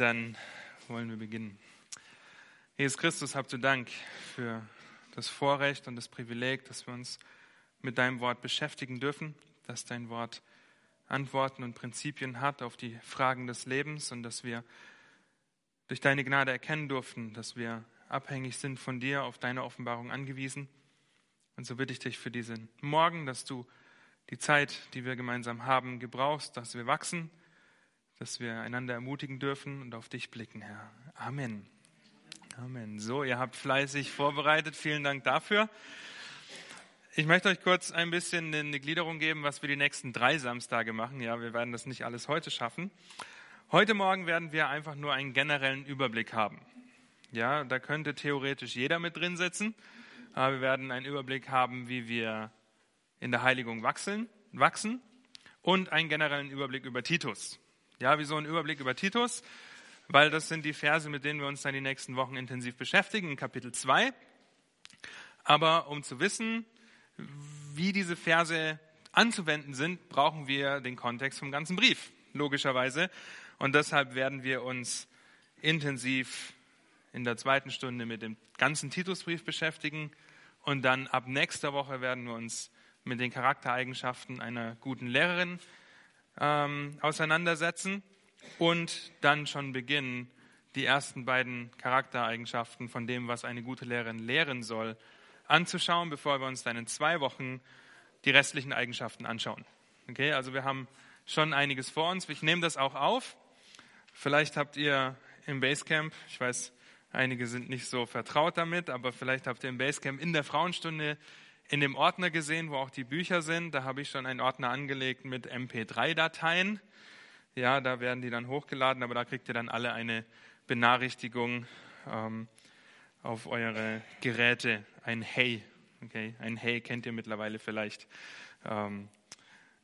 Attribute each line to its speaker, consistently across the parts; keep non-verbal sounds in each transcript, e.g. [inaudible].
Speaker 1: Dann wollen wir beginnen. Jesus Christus, habt du Dank für das Vorrecht und das Privileg, dass wir uns mit deinem Wort beschäftigen dürfen, dass dein Wort Antworten und Prinzipien hat auf die Fragen des Lebens und dass wir durch deine Gnade erkennen durften, dass wir abhängig sind von dir, auf deine Offenbarung angewiesen. Und so bitte ich dich für diesen Morgen, dass du die Zeit, die wir gemeinsam haben, gebrauchst, dass wir wachsen, dass wir einander ermutigen dürfen und auf dich blicken, Herr. Amen. Amen. So, ihr habt fleißig vorbereitet. Vielen Dank dafür. Ich möchte euch kurz ein bisschen eine Gliederung geben, was wir die nächsten drei Samstage machen. Ja, wir werden das nicht alles heute schaffen. Heute Morgen werden wir einfach nur einen generellen Überblick haben. Ja, da könnte theoretisch jeder mit drin sitzen. Aber wir werden einen Überblick haben, wie wir in der Heiligung wachsen, wachsen und einen generellen Überblick über Titus. Ja, wieso ein Überblick über Titus? Weil das sind die Verse, mit denen wir uns dann die nächsten Wochen intensiv beschäftigen, in Kapitel 2. Aber um zu wissen, wie diese Verse anzuwenden sind, brauchen wir den Kontext vom ganzen Brief, logischerweise. Und deshalb werden wir uns intensiv in der zweiten Stunde mit dem ganzen Titusbrief beschäftigen. Und dann ab nächster Woche werden wir uns mit den Charaktereigenschaften einer guten Lehrerin ähm, auseinandersetzen und dann schon beginnen, die ersten beiden Charaktereigenschaften von dem, was eine gute Lehrerin lehren soll, anzuschauen, bevor wir uns dann in zwei Wochen die restlichen Eigenschaften anschauen. Okay, also wir haben schon einiges vor uns. Ich nehme das auch auf. Vielleicht habt ihr im Basecamp, ich weiß, einige sind nicht so vertraut damit, aber vielleicht habt ihr im Basecamp in der Frauenstunde in dem Ordner gesehen, wo auch die Bücher sind. Da habe ich schon einen Ordner angelegt mit MP3-Dateien. Ja, da werden die dann hochgeladen, aber da kriegt ihr dann alle eine Benachrichtigung ähm, auf eure Geräte. Ein Hey. Okay, ein Hey kennt ihr mittlerweile vielleicht, ähm,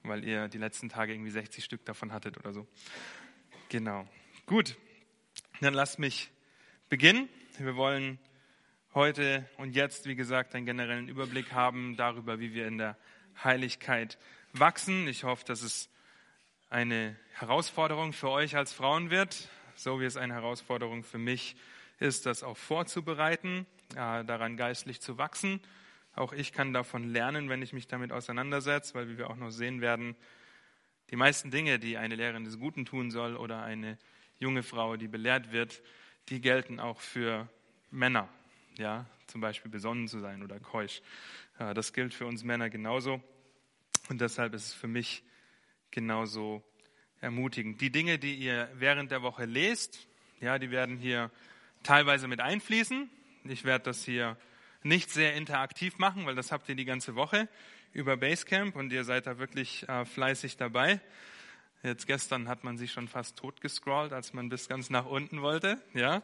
Speaker 1: weil ihr die letzten Tage irgendwie 60 Stück davon hattet oder so. Genau. Gut, dann lasst mich beginnen. Wir wollen heute und jetzt, wie gesagt, einen generellen Überblick haben darüber, wie wir in der Heiligkeit wachsen. Ich hoffe, dass es eine Herausforderung für euch als Frauen wird, so wie es eine Herausforderung für mich ist, das auch vorzubereiten, daran geistlich zu wachsen. Auch ich kann davon lernen, wenn ich mich damit auseinandersetze, weil wie wir auch noch sehen werden, die meisten Dinge, die eine Lehrerin des Guten tun soll oder eine junge Frau, die belehrt wird, die gelten auch für Männer ja, zum Beispiel besonnen zu sein oder keusch. Das gilt für uns Männer genauso und deshalb ist es für mich genauso ermutigend. Die Dinge, die ihr während der Woche lest, ja, die werden hier teilweise mit einfließen. Ich werde das hier nicht sehr interaktiv machen, weil das habt ihr die ganze Woche über Basecamp und ihr seid da wirklich äh, fleißig dabei. Jetzt gestern hat man sich schon fast tot gescrollt, als man bis ganz nach unten wollte. Ja,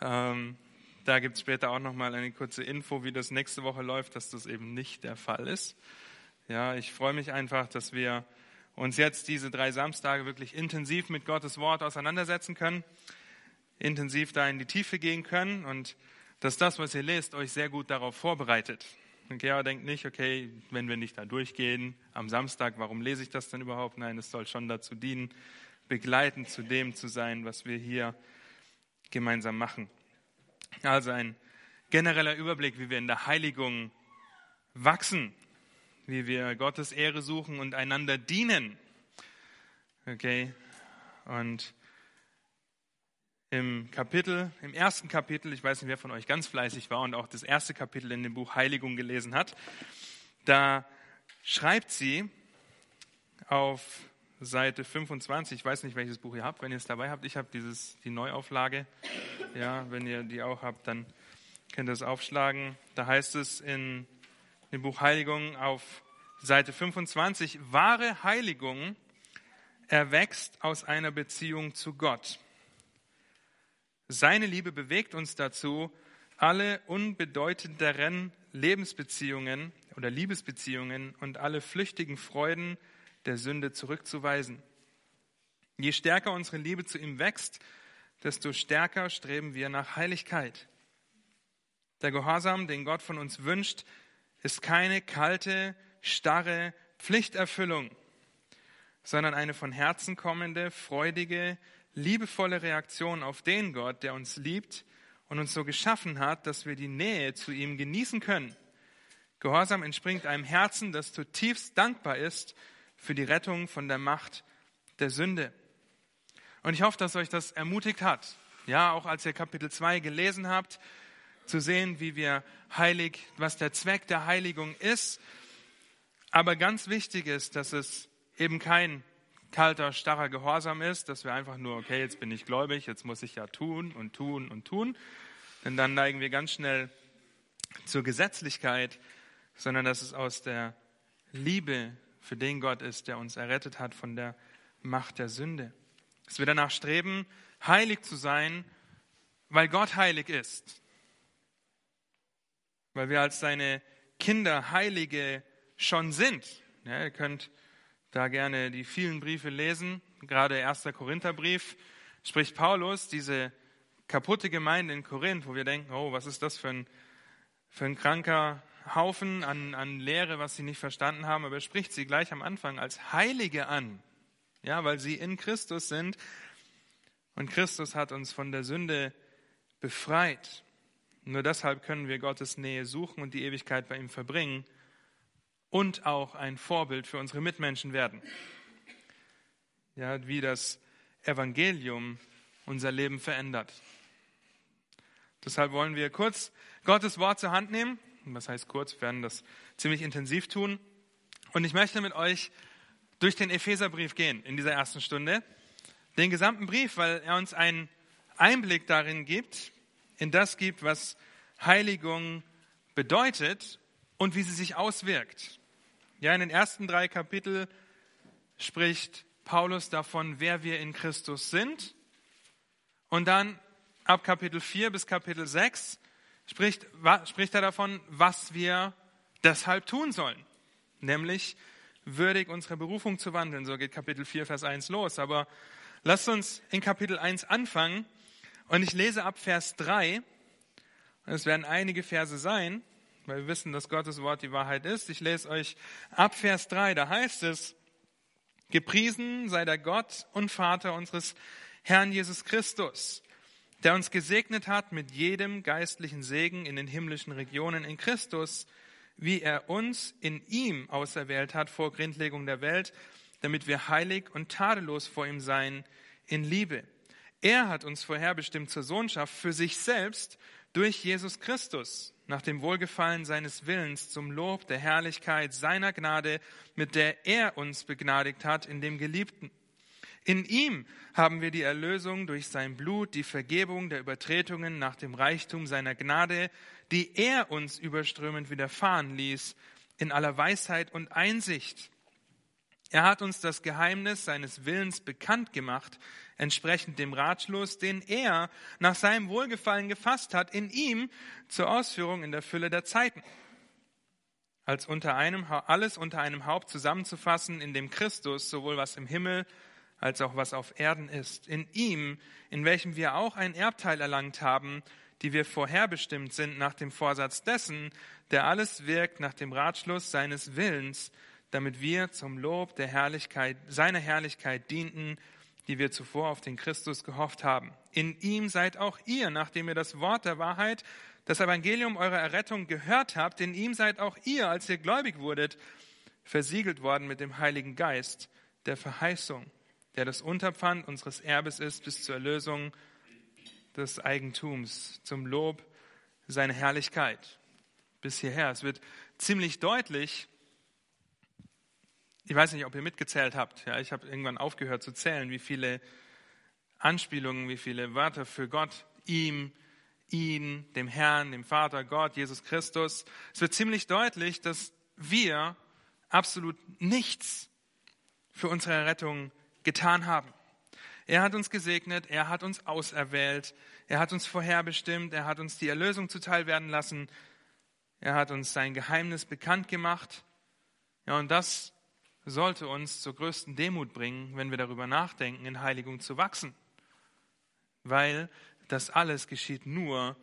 Speaker 1: ähm, da gibt es später auch nochmal eine kurze Info, wie das nächste Woche läuft, dass das eben nicht der Fall ist. Ja, ich freue mich einfach, dass wir uns jetzt diese drei Samstage wirklich intensiv mit Gottes Wort auseinandersetzen können, intensiv da in die Tiefe gehen können und dass das, was ihr lest, euch sehr gut darauf vorbereitet. Okay, aber denkt nicht, okay, wenn wir nicht da durchgehen am Samstag, warum lese ich das denn überhaupt? Nein, es soll schon dazu dienen, begleitend zu dem zu sein, was wir hier gemeinsam machen. Also ein genereller Überblick, wie wir in der Heiligung wachsen, wie wir Gottes Ehre suchen und einander dienen. Okay? Und im Kapitel, im ersten Kapitel, ich weiß nicht, wer von euch ganz fleißig war und auch das erste Kapitel in dem Buch Heiligung gelesen hat, da schreibt sie auf Seite 25, ich weiß nicht, welches Buch ihr habt, wenn ihr es dabei habt, ich habe dieses, die Neuauflage, ja, wenn ihr die auch habt, dann könnt ihr es aufschlagen. Da heißt es in dem Buch Heiligung auf Seite 25, wahre Heiligung erwächst aus einer Beziehung zu Gott. Seine Liebe bewegt uns dazu, alle unbedeutenderen Lebensbeziehungen oder Liebesbeziehungen und alle flüchtigen Freuden der Sünde zurückzuweisen. Je stärker unsere Liebe zu ihm wächst, desto stärker streben wir nach Heiligkeit. Der Gehorsam, den Gott von uns wünscht, ist keine kalte, starre Pflichterfüllung, sondern eine von Herzen kommende, freudige, liebevolle Reaktion auf den Gott, der uns liebt und uns so geschaffen hat, dass wir die Nähe zu ihm genießen können. Gehorsam entspringt einem Herzen, das zutiefst dankbar ist für die Rettung von der Macht der Sünde. Und ich hoffe, dass euch das ermutigt hat. Ja, auch als ihr Kapitel 2 gelesen habt, zu sehen, wie wir heilig, was der Zweck der Heiligung ist. Aber ganz wichtig ist, dass es eben kein kalter, starrer Gehorsam ist, dass wir einfach nur, okay, jetzt bin ich gläubig, jetzt muss ich ja tun und tun und tun. Denn dann neigen wir ganz schnell zur Gesetzlichkeit, sondern dass es aus der Liebe für den Gott ist, der uns errettet hat von der Macht der Sünde. Dass wir danach streben, heilig zu sein, weil Gott heilig ist. Weil wir als seine Kinder Heilige schon sind. Ja, ihr könnt da gerne die vielen Briefe lesen. Gerade 1. Korintherbrief spricht Paulus diese kaputte Gemeinde in Korinth, wo wir denken, oh, was ist das für ein, für ein kranker Haufen an, an Lehre, was sie nicht verstanden haben, aber er spricht sie gleich am Anfang als Heilige an, ja, weil sie in Christus sind und Christus hat uns von der Sünde befreit. Nur deshalb können wir Gottes Nähe suchen und die Ewigkeit bei ihm verbringen und auch ein Vorbild für unsere Mitmenschen werden. Ja, wie das Evangelium unser Leben verändert. Deshalb wollen wir kurz Gottes Wort zur Hand nehmen. Was heißt kurz? Wir werden das ziemlich intensiv tun. Und ich möchte mit euch durch den Epheserbrief gehen in dieser ersten Stunde. Den gesamten Brief, weil er uns einen Einblick darin gibt, in das gibt, was Heiligung bedeutet und wie sie sich auswirkt. Ja, in den ersten drei Kapiteln spricht Paulus davon, wer wir in Christus sind. Und dann ab Kapitel 4 bis Kapitel 6 spricht, spricht er davon, was wir deshalb tun sollen. Nämlich würdig unsere Berufung zu wandeln. So geht Kapitel 4, Vers 1 los. Aber lasst uns in Kapitel 1 anfangen. Und ich lese ab Vers 3. Und es werden einige Verse sein, weil wir wissen, dass Gottes Wort die Wahrheit ist. Ich lese euch ab Vers 3. Da heißt es, Gepriesen sei der Gott und Vater unseres Herrn Jesus Christus, der uns gesegnet hat mit jedem geistlichen Segen in den himmlischen Regionen in Christus, wie er uns in ihm auserwählt hat vor Gründlegung der Welt, damit wir heilig und tadellos vor ihm seien in Liebe. Er hat uns vorherbestimmt zur Sohnschaft für sich selbst durch Jesus Christus, nach dem Wohlgefallen seines Willens zum Lob der Herrlichkeit seiner Gnade, mit der er uns begnadigt hat in dem Geliebten in ihm haben wir die Erlösung durch sein Blut, die Vergebung der Übertretungen nach dem Reichtum seiner Gnade, die er uns überströmend widerfahren ließ, in aller Weisheit und Einsicht. Er hat uns das Geheimnis seines Willens bekannt gemacht, entsprechend dem Ratschluss, den er nach seinem Wohlgefallen gefasst hat, in ihm zur Ausführung in der Fülle der Zeiten. Als unter einem, alles unter einem Haupt zusammenzufassen, in dem Christus sowohl was im Himmel als auch was auf Erden ist. In ihm, in welchem wir auch ein Erbteil erlangt haben, die wir vorherbestimmt sind nach dem Vorsatz dessen, der alles wirkt nach dem Ratschluss seines Willens, damit wir zum Lob der Herrlichkeit, seiner Herrlichkeit dienten, die wir zuvor auf den Christus gehofft haben. In ihm seid auch ihr, nachdem ihr das Wort der Wahrheit, das Evangelium eurer Errettung gehört habt, in ihm seid auch ihr, als ihr gläubig wurdet, versiegelt worden mit dem Heiligen Geist der Verheißung der das Unterpfand unseres Erbes ist bis zur Erlösung des Eigentums, zum Lob seiner Herrlichkeit. Bis hierher. Es wird ziemlich deutlich, ich weiß nicht, ob ihr mitgezählt habt. Ja, ich habe irgendwann aufgehört zu zählen, wie viele Anspielungen, wie viele Wörter für Gott, ihm, ihn, dem Herrn, dem Vater, Gott, Jesus Christus. Es wird ziemlich deutlich, dass wir absolut nichts für unsere Rettung getan haben. Er hat uns gesegnet, er hat uns auserwählt, er hat uns vorherbestimmt, er hat uns die Erlösung zuteil werden lassen, er hat uns sein Geheimnis bekannt gemacht. Ja, und das sollte uns zur größten Demut bringen, wenn wir darüber nachdenken, in Heiligung zu wachsen. Weil das alles geschieht nur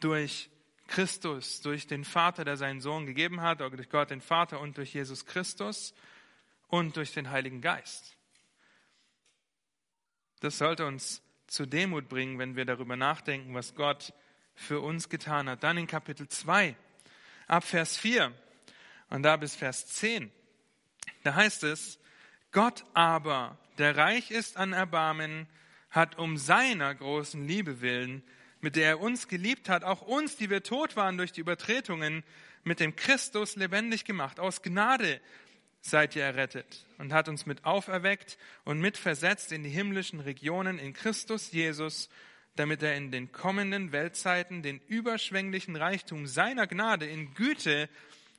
Speaker 1: durch Christus, durch den Vater, der seinen Sohn gegeben hat, durch Gott den Vater und durch Jesus Christus und durch den Heiligen Geist. Das sollte uns zur Demut bringen, wenn wir darüber nachdenken, was Gott für uns getan hat. Dann in Kapitel 2, ab Vers 4 und da bis Vers 10. Da heißt es, Gott aber, der reich ist an Erbarmen, hat um seiner großen Liebe willen, mit der er uns geliebt hat, auch uns, die wir tot waren durch die Übertretungen, mit dem Christus lebendig gemacht. Aus Gnade seid ihr errettet und hat uns mit auferweckt und mit versetzt in die himmlischen Regionen in Christus Jesus, damit er in den kommenden Weltzeiten den überschwänglichen Reichtum seiner Gnade in Güte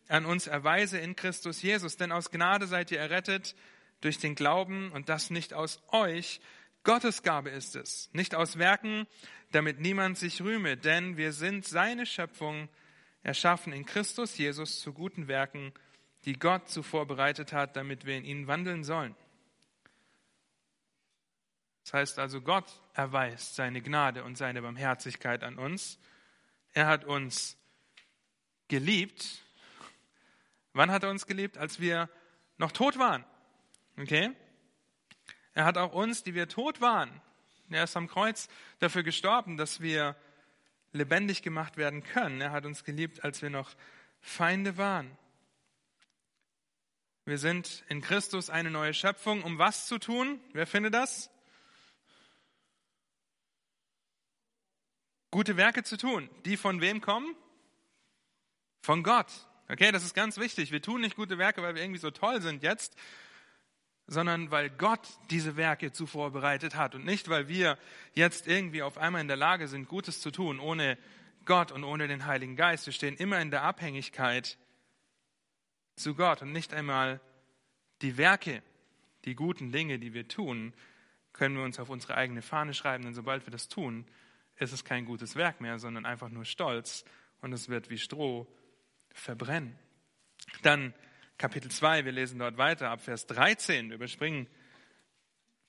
Speaker 1: an uns erweise in Christus Jesus. Denn aus Gnade seid ihr errettet durch den Glauben und das nicht aus euch. Gottes Gabe ist es, nicht aus Werken, damit niemand sich rühme, denn wir sind seine Schöpfung, erschaffen in Christus Jesus zu guten Werken, die Gott zuvor bereitet hat, damit wir in ihnen wandeln sollen. Das heißt also, Gott erweist seine Gnade und seine Barmherzigkeit an uns. Er hat uns geliebt. Wann hat er uns geliebt? Als wir noch tot waren. Okay? Er hat auch uns, die wir tot waren, er ist am Kreuz dafür gestorben, dass wir lebendig gemacht werden können. Er hat uns geliebt, als wir noch Feinde waren. Wir sind in Christus eine neue Schöpfung. Um was zu tun? Wer findet das? Gute Werke zu tun. Die von wem kommen? Von Gott. Okay, das ist ganz wichtig. Wir tun nicht gute Werke, weil wir irgendwie so toll sind jetzt, sondern weil Gott diese Werke zuvor bereitet hat und nicht, weil wir jetzt irgendwie auf einmal in der Lage sind, Gutes zu tun, ohne Gott und ohne den Heiligen Geist. Wir stehen immer in der Abhängigkeit zu Gott und nicht einmal die Werke, die guten Dinge, die wir tun, können wir uns auf unsere eigene Fahne schreiben, denn sobald wir das tun, ist es kein gutes Werk mehr, sondern einfach nur Stolz und es wird wie Stroh verbrennen. Dann Kapitel 2, wir lesen dort weiter ab Vers 13, wir überspringen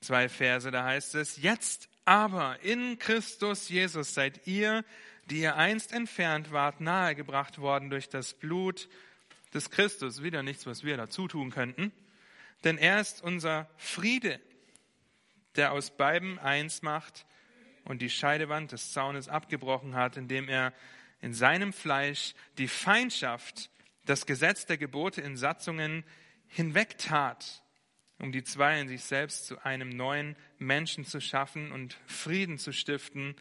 Speaker 1: zwei Verse, da heißt es, jetzt aber in Christus Jesus seid ihr, die ihr einst entfernt wart, nahegebracht worden durch das Blut des Christus. Wieder nichts, was wir dazu tun könnten. Denn er ist unser Friede, der aus beiden eins macht und die Scheidewand des Zaunes abgebrochen hat, indem er in seinem Fleisch die Feindschaft das Gesetz der Gebote in Satzungen hinwegtat, um die zwei in sich selbst zu einem neuen Menschen zu schaffen und Frieden zu stiften,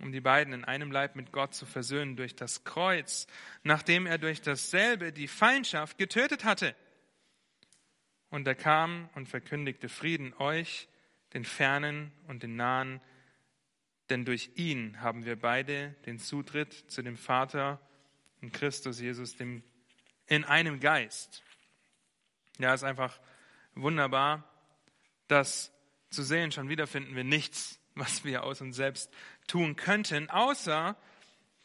Speaker 1: um die beiden in einem Leib mit Gott zu versöhnen durch das Kreuz, nachdem er durch dasselbe die Feindschaft getötet hatte. Und er kam und verkündigte Frieden euch, den Fernen und den Nahen, denn durch ihn haben wir beide den Zutritt zu dem Vater in Christus Jesus, dem, in einem Geist. Ja, ist einfach wunderbar, das zu sehen. Schon wieder finden wir nichts, was wir aus uns selbst tun könnten, außer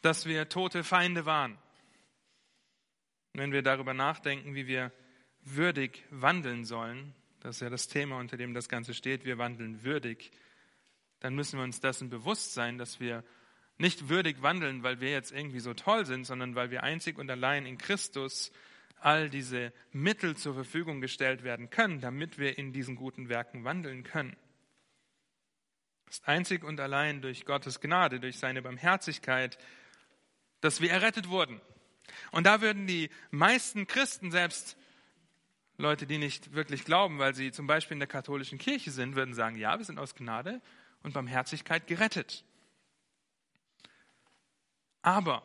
Speaker 1: dass wir tote Feinde waren. Wenn wir darüber nachdenken, wie wir würdig wandeln sollen, das ist ja das Thema, unter dem das Ganze steht, wir wandeln würdig, dann müssen wir uns dessen bewusst sein, dass wir nicht würdig wandeln, weil wir jetzt irgendwie so toll sind, sondern weil wir einzig und allein in Christus all diese Mittel zur Verfügung gestellt werden können, damit wir in diesen guten Werken wandeln können. Ist einzig und allein durch Gottes Gnade, durch seine Barmherzigkeit, dass wir errettet wurden. Und da würden die meisten Christen, selbst Leute, die nicht wirklich glauben, weil sie zum Beispiel in der katholischen Kirche sind, würden sagen, ja, wir sind aus Gnade und Barmherzigkeit gerettet. Aber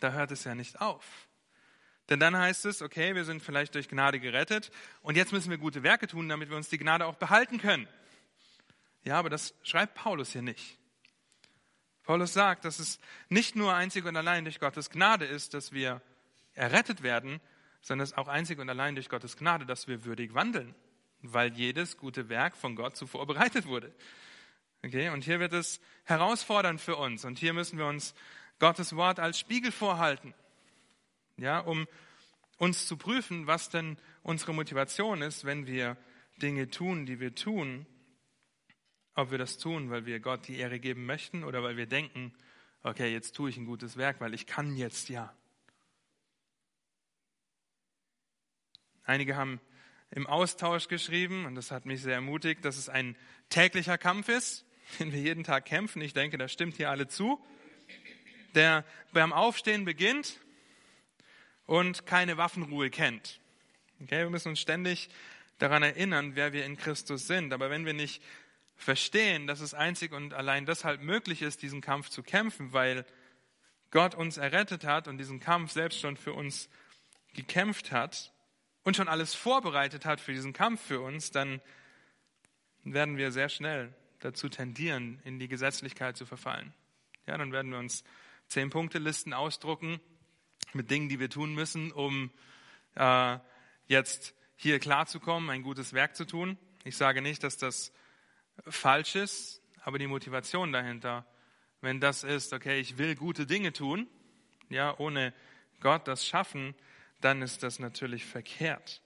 Speaker 1: da hört es ja nicht auf. Denn dann heißt es, okay, wir sind vielleicht durch Gnade gerettet und jetzt müssen wir gute Werke tun, damit wir uns die Gnade auch behalten können. Ja, aber das schreibt Paulus hier nicht. Paulus sagt, dass es nicht nur einzig und allein durch Gottes Gnade ist, dass wir errettet werden, sondern es ist auch einzig und allein durch Gottes Gnade, dass wir würdig wandeln, weil jedes gute Werk von Gott zuvor bereitet wurde. Okay, und hier wird es herausfordernd für uns und hier müssen wir uns Gottes Wort als Spiegel vorhalten, ja, um uns zu prüfen, was denn unsere Motivation ist, wenn wir Dinge tun, die wir tun, ob wir das tun, weil wir Gott die Ehre geben möchten oder weil wir denken, okay, jetzt tue ich ein gutes Werk, weil ich kann jetzt ja. Einige haben im Austausch geschrieben, und das hat mich sehr ermutigt, dass es ein täglicher Kampf ist, [laughs] den wir jeden Tag kämpfen. Ich denke, das stimmt hier alle zu. Der beim Aufstehen beginnt und keine Waffenruhe kennt. Okay, wir müssen uns ständig daran erinnern, wer wir in Christus sind. Aber wenn wir nicht verstehen, dass es einzig und allein deshalb möglich ist, diesen Kampf zu kämpfen, weil Gott uns errettet hat und diesen Kampf selbst schon für uns gekämpft hat und schon alles vorbereitet hat für diesen Kampf für uns, dann werden wir sehr schnell dazu tendieren, in die Gesetzlichkeit zu verfallen. Ja, dann werden wir uns zehn Punkte Listen ausdrucken mit Dingen, die wir tun müssen, um äh, jetzt hier klarzukommen, ein gutes Werk zu tun. Ich sage nicht, dass das falsch ist, aber die Motivation dahinter, wenn das ist, okay, ich will gute Dinge tun, ja, ohne Gott das schaffen, dann ist das natürlich verkehrt.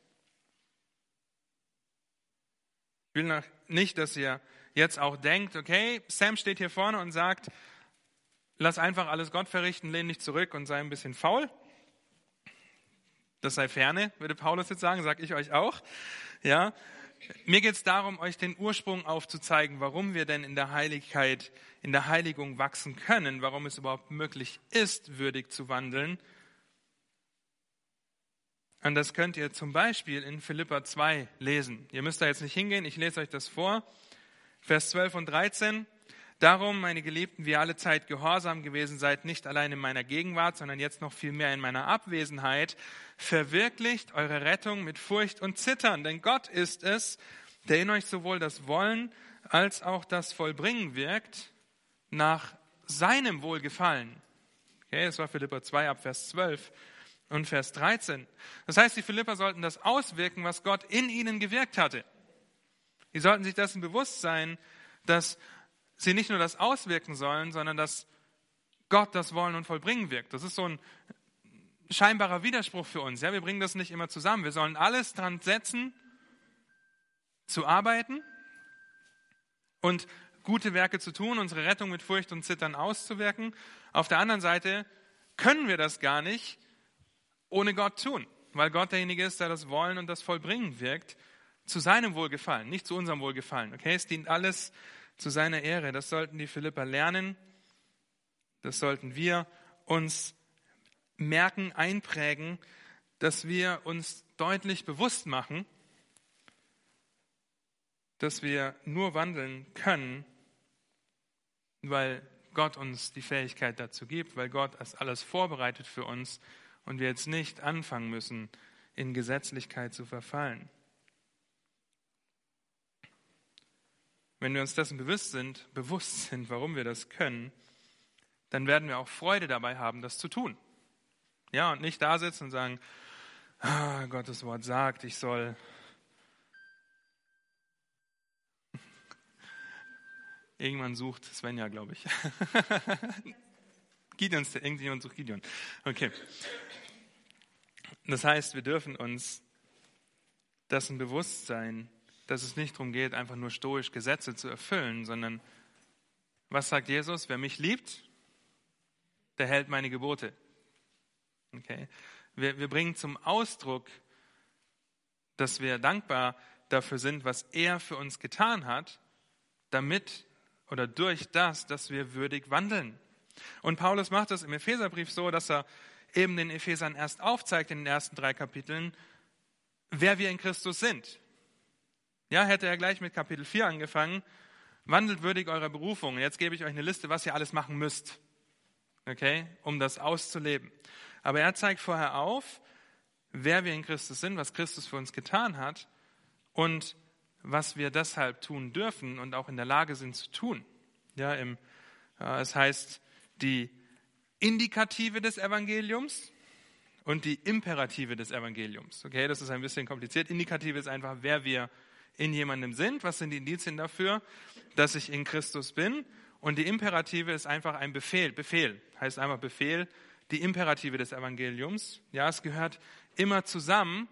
Speaker 1: Ich will nicht, dass ihr jetzt auch denkt, okay, Sam steht hier vorne und sagt, lass einfach alles Gott verrichten, lehn dich zurück und sei ein bisschen faul. Das sei ferne, würde Paulus jetzt sagen, sage ich euch auch. Ja, mir geht es darum, euch den Ursprung aufzuzeigen, warum wir denn in der Heiligkeit, in der Heiligung wachsen können, warum es überhaupt möglich ist, würdig zu wandeln. Und das könnt ihr zum Beispiel in Philippa 2 lesen. Ihr müsst da jetzt nicht hingehen, ich lese euch das vor. Vers 12 und 13. Darum, meine Geliebten, wie ihr alle Zeit gehorsam gewesen seid, nicht allein in meiner Gegenwart, sondern jetzt noch viel mehr in meiner Abwesenheit, verwirklicht eure Rettung mit Furcht und Zittern. Denn Gott ist es, der in euch sowohl das Wollen als auch das Vollbringen wirkt, nach seinem Wohlgefallen. Okay, das war Philippa 2 ab Vers 12 und Vers 13. Das heißt, die Philipper sollten das auswirken, was Gott in ihnen gewirkt hatte. Sie sollten sich dessen bewusst sein, dass sie nicht nur das auswirken sollen, sondern dass Gott das Wollen und Vollbringen wirkt. Das ist so ein scheinbarer Widerspruch für uns. Ja, wir bringen das nicht immer zusammen. Wir sollen alles dran setzen, zu arbeiten und gute Werke zu tun, unsere Rettung mit Furcht und Zittern auszuwirken. Auf der anderen Seite können wir das gar nicht ohne Gott tun, weil Gott derjenige ist, der das Wollen und das Vollbringen wirkt, zu seinem Wohlgefallen, nicht zu unserem Wohlgefallen. Okay, es dient alles zu seiner Ehre. Das sollten die Philipper lernen. Das sollten wir uns merken, einprägen, dass wir uns deutlich bewusst machen, dass wir nur wandeln können, weil Gott uns die Fähigkeit dazu gibt, weil Gott das alles vorbereitet für uns und wir jetzt nicht anfangen müssen, in Gesetzlichkeit zu verfallen. Wenn wir uns dessen bewusst sind, [laughs] bewusst sind, warum wir das können, dann werden wir auch Freude dabei haben, das zu tun. Ja, und nicht da sitzen und sagen, ah, Gottes Wort sagt, ich soll [laughs] Irgendwann sucht Svenja, glaube ich. [laughs] Gideon, irgendjemand sucht Gideon. Okay. Das heißt, wir dürfen uns dessen bewusst sein, dass es nicht darum geht, einfach nur stoisch Gesetze zu erfüllen, sondern was sagt Jesus? Wer mich liebt, der hält meine Gebote. Okay? Wir, wir bringen zum Ausdruck, dass wir dankbar dafür sind, was er für uns getan hat, damit oder durch das, dass wir würdig wandeln. Und Paulus macht das im Epheserbrief so, dass er eben den Ephesern erst aufzeigt in den ersten drei Kapiteln, wer wir in Christus sind. Ja, hätte er gleich mit Kapitel 4 angefangen. Wandelt würdig eurer Berufung. Jetzt gebe ich euch eine Liste, was ihr alles machen müsst. Okay? Um das auszuleben. Aber er zeigt vorher auf, wer wir in Christus sind, was Christus für uns getan hat und was wir deshalb tun dürfen und auch in der Lage sind zu tun. Ja, im, äh, es heißt die Indikative des Evangeliums und die Imperative des Evangeliums. Okay, das ist ein bisschen kompliziert. Indikative ist einfach, wer wir in jemandem sind. Was sind die Indizien dafür, dass ich in Christus bin? Und die Imperative ist einfach ein Befehl. Befehl heißt einfach Befehl. Die Imperative des Evangeliums. Ja, es gehört immer zusammen,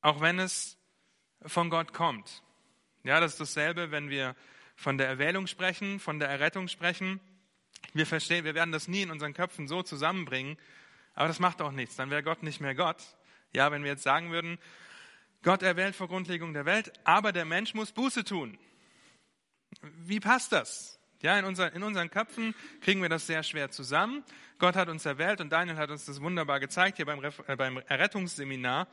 Speaker 1: auch wenn es von Gott kommt. Ja, das ist dasselbe, wenn wir von der Erwählung sprechen, von der Errettung sprechen. Wir verstehen, wir werden das nie in unseren Köpfen so zusammenbringen, aber das macht auch nichts. Dann wäre Gott nicht mehr Gott. Ja, wenn wir jetzt sagen würden, Gott erwählt vor Grundlegung der Welt, aber der Mensch muss Buße tun. Wie passt das? Ja, in, unser, in unseren Köpfen kriegen wir das sehr schwer zusammen. Gott hat uns erwählt und Daniel hat uns das wunderbar gezeigt hier beim, äh, beim Errettungsseminar,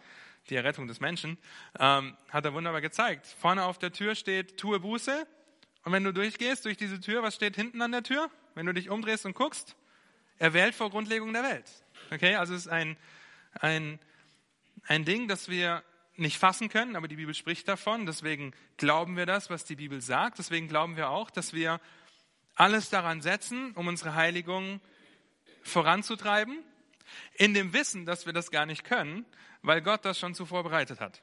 Speaker 1: die Errettung des Menschen, ähm, hat er wunderbar gezeigt. Vorne auf der Tür steht, tue Buße. Und wenn du durchgehst durch diese Tür, was steht hinten an der Tür? Wenn du dich umdrehst und guckst, erwählt vor Grundlegung der Welt. Okay, also es ist ein, ein, ein Ding, das wir nicht fassen können, aber die Bibel spricht davon. Deswegen glauben wir das, was die Bibel sagt. Deswegen glauben wir auch, dass wir alles daran setzen, um unsere Heiligung voranzutreiben, in dem Wissen, dass wir das gar nicht können, weil Gott das schon zuvor bereitet hat.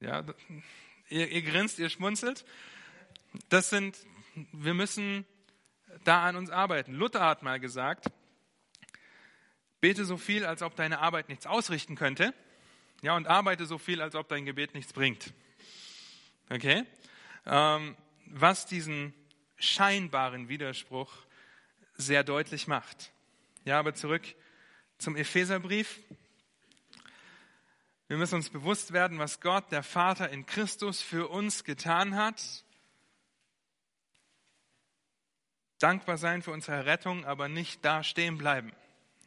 Speaker 1: Ja, ihr, ihr grinst, ihr schmunzelt. Das sind, wir müssen da an uns arbeiten. Luther hat mal gesagt, bete so viel, als ob deine Arbeit nichts ausrichten könnte. Ja, und arbeite so viel, als ob dein Gebet nichts bringt. Okay? Ähm, was diesen scheinbaren Widerspruch sehr deutlich macht. Ja, aber zurück zum Epheserbrief. Wir müssen uns bewusst werden, was Gott, der Vater in Christus für uns getan hat. Dankbar sein für unsere Rettung, aber nicht da stehen bleiben.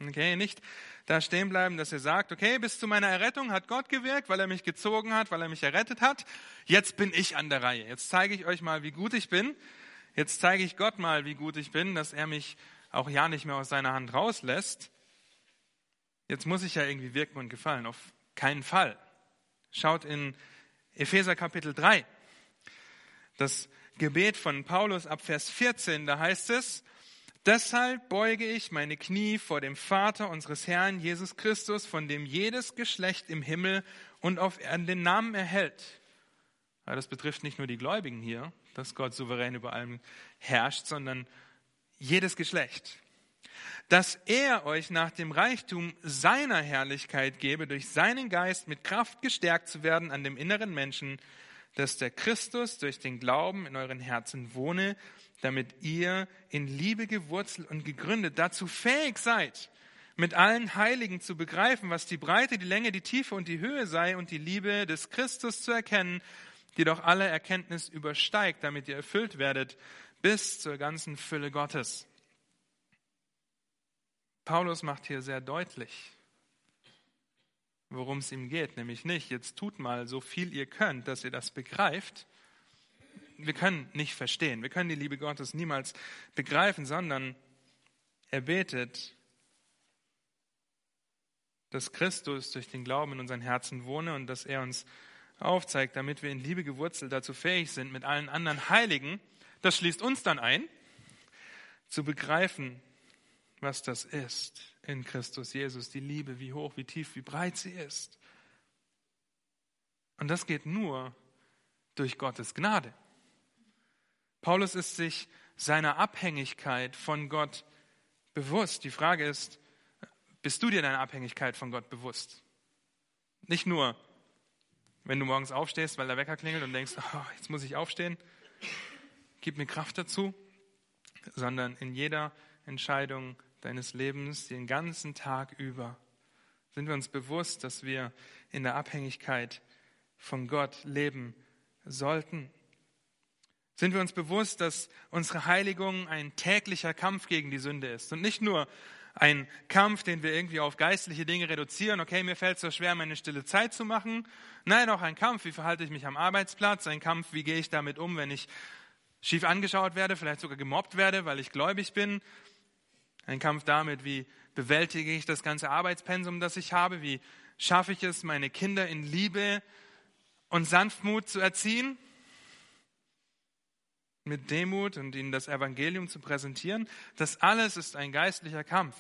Speaker 1: Okay, nicht da stehen bleiben, dass ihr sagt, okay, bis zu meiner Errettung hat Gott gewirkt, weil er mich gezogen hat, weil er mich errettet hat. Jetzt bin ich an der Reihe. Jetzt zeige ich euch mal, wie gut ich bin. Jetzt zeige ich Gott mal, wie gut ich bin, dass er mich auch ja nicht mehr aus seiner Hand rauslässt. Jetzt muss ich ja irgendwie wirken und gefallen. Auf keinen Fall. Schaut in Epheser Kapitel 3. Das Gebet von Paulus ab Vers 14, da heißt es, Deshalb beuge ich meine Knie vor dem Vater unseres Herrn Jesus Christus, von dem jedes Geschlecht im Himmel und auf Erden den Namen erhält. Ja, das betrifft nicht nur die Gläubigen hier, dass Gott souverän über allem herrscht, sondern jedes Geschlecht. Dass er euch nach dem Reichtum seiner Herrlichkeit gebe, durch seinen Geist mit Kraft gestärkt zu werden an dem inneren Menschen, dass der Christus durch den Glauben in euren Herzen wohne, damit ihr in Liebe gewurzelt und gegründet dazu fähig seid, mit allen Heiligen zu begreifen, was die Breite, die Länge, die Tiefe und die Höhe sei und die Liebe des Christus zu erkennen, die doch alle Erkenntnis übersteigt, damit ihr erfüllt werdet bis zur ganzen Fülle Gottes. Paulus macht hier sehr deutlich, worum es ihm geht, nämlich nicht, jetzt tut mal so viel ihr könnt, dass ihr das begreift, wir können nicht verstehen, wir können die Liebe Gottes niemals begreifen, sondern er betet, dass Christus durch den Glauben in unseren Herzen wohne und dass er uns aufzeigt, damit wir in Liebe gewurzelt dazu fähig sind, mit allen anderen Heiligen, das schließt uns dann ein, zu begreifen, was das ist in Christus Jesus, die Liebe, wie hoch, wie tief, wie breit sie ist. Und das geht nur durch Gottes Gnade. Paulus ist sich seiner Abhängigkeit von Gott bewusst. Die Frage ist, bist du dir deiner Abhängigkeit von Gott bewusst? Nicht nur, wenn du morgens aufstehst, weil der Wecker klingelt und denkst, oh, jetzt muss ich aufstehen, gib mir Kraft dazu, sondern in jeder Entscheidung deines Lebens, den ganzen Tag über, sind wir uns bewusst, dass wir in der Abhängigkeit von Gott leben sollten. Sind wir uns bewusst, dass unsere Heiligung ein täglicher Kampf gegen die Sünde ist und nicht nur ein Kampf, den wir irgendwie auf geistliche Dinge reduzieren. Okay, mir fällt es so schwer, meine stille Zeit zu machen. Nein, auch ein Kampf. Wie verhalte ich mich am Arbeitsplatz? Ein Kampf, wie gehe ich damit um, wenn ich schief angeschaut werde, vielleicht sogar gemobbt werde, weil ich gläubig bin. Ein Kampf damit, wie bewältige ich das ganze Arbeitspensum, das ich habe? Wie schaffe ich es, meine Kinder in Liebe und Sanftmut zu erziehen? mit Demut und ihnen das Evangelium zu präsentieren. Das alles ist ein geistlicher Kampf.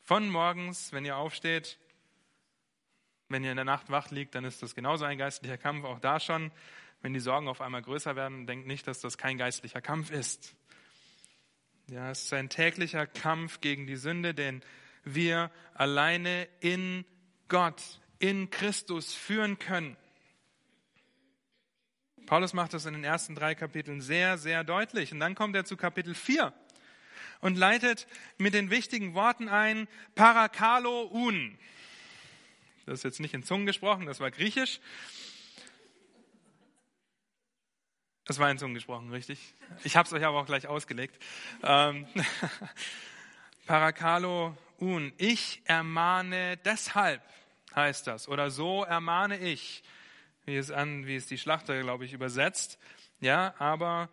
Speaker 1: Von morgens, wenn ihr aufsteht, wenn ihr in der Nacht wach liegt, dann ist das genauso ein geistlicher Kampf. Auch da schon, wenn die Sorgen auf einmal größer werden, denkt nicht, dass das kein geistlicher Kampf ist. Ja, es ist ein täglicher Kampf gegen die Sünde, den wir alleine in Gott, in Christus führen können. Paulus macht das in den ersten drei Kapiteln sehr, sehr deutlich. Und dann kommt er zu Kapitel 4 und leitet mit den wichtigen Worten ein, Parakalo un. Das ist jetzt nicht in Zungen gesprochen, das war griechisch. Das war in Zungen gesprochen, richtig? Ich habe es euch aber auch gleich ausgelegt. Ähm, [laughs] Parakalo un. Ich ermahne deshalb, heißt das. Oder so ermahne ich, wie es an, wie es die Schlachter, glaube ich, übersetzt. Ja, aber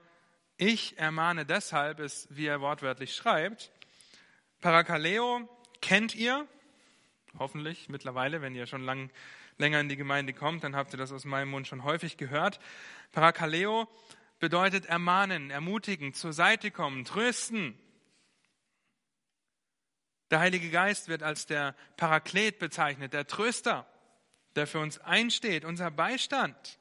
Speaker 1: ich ermahne deshalb ist, wie er wortwörtlich schreibt. Parakaleo kennt ihr, hoffentlich mittlerweile, wenn ihr schon lang, länger in die Gemeinde kommt, dann habt ihr das aus meinem Mund schon häufig gehört. Parakaleo bedeutet ermahnen, ermutigen, zur Seite kommen, trösten. Der Heilige Geist wird als der Paraklet bezeichnet, der Tröster, der für uns einsteht, unser Beistand.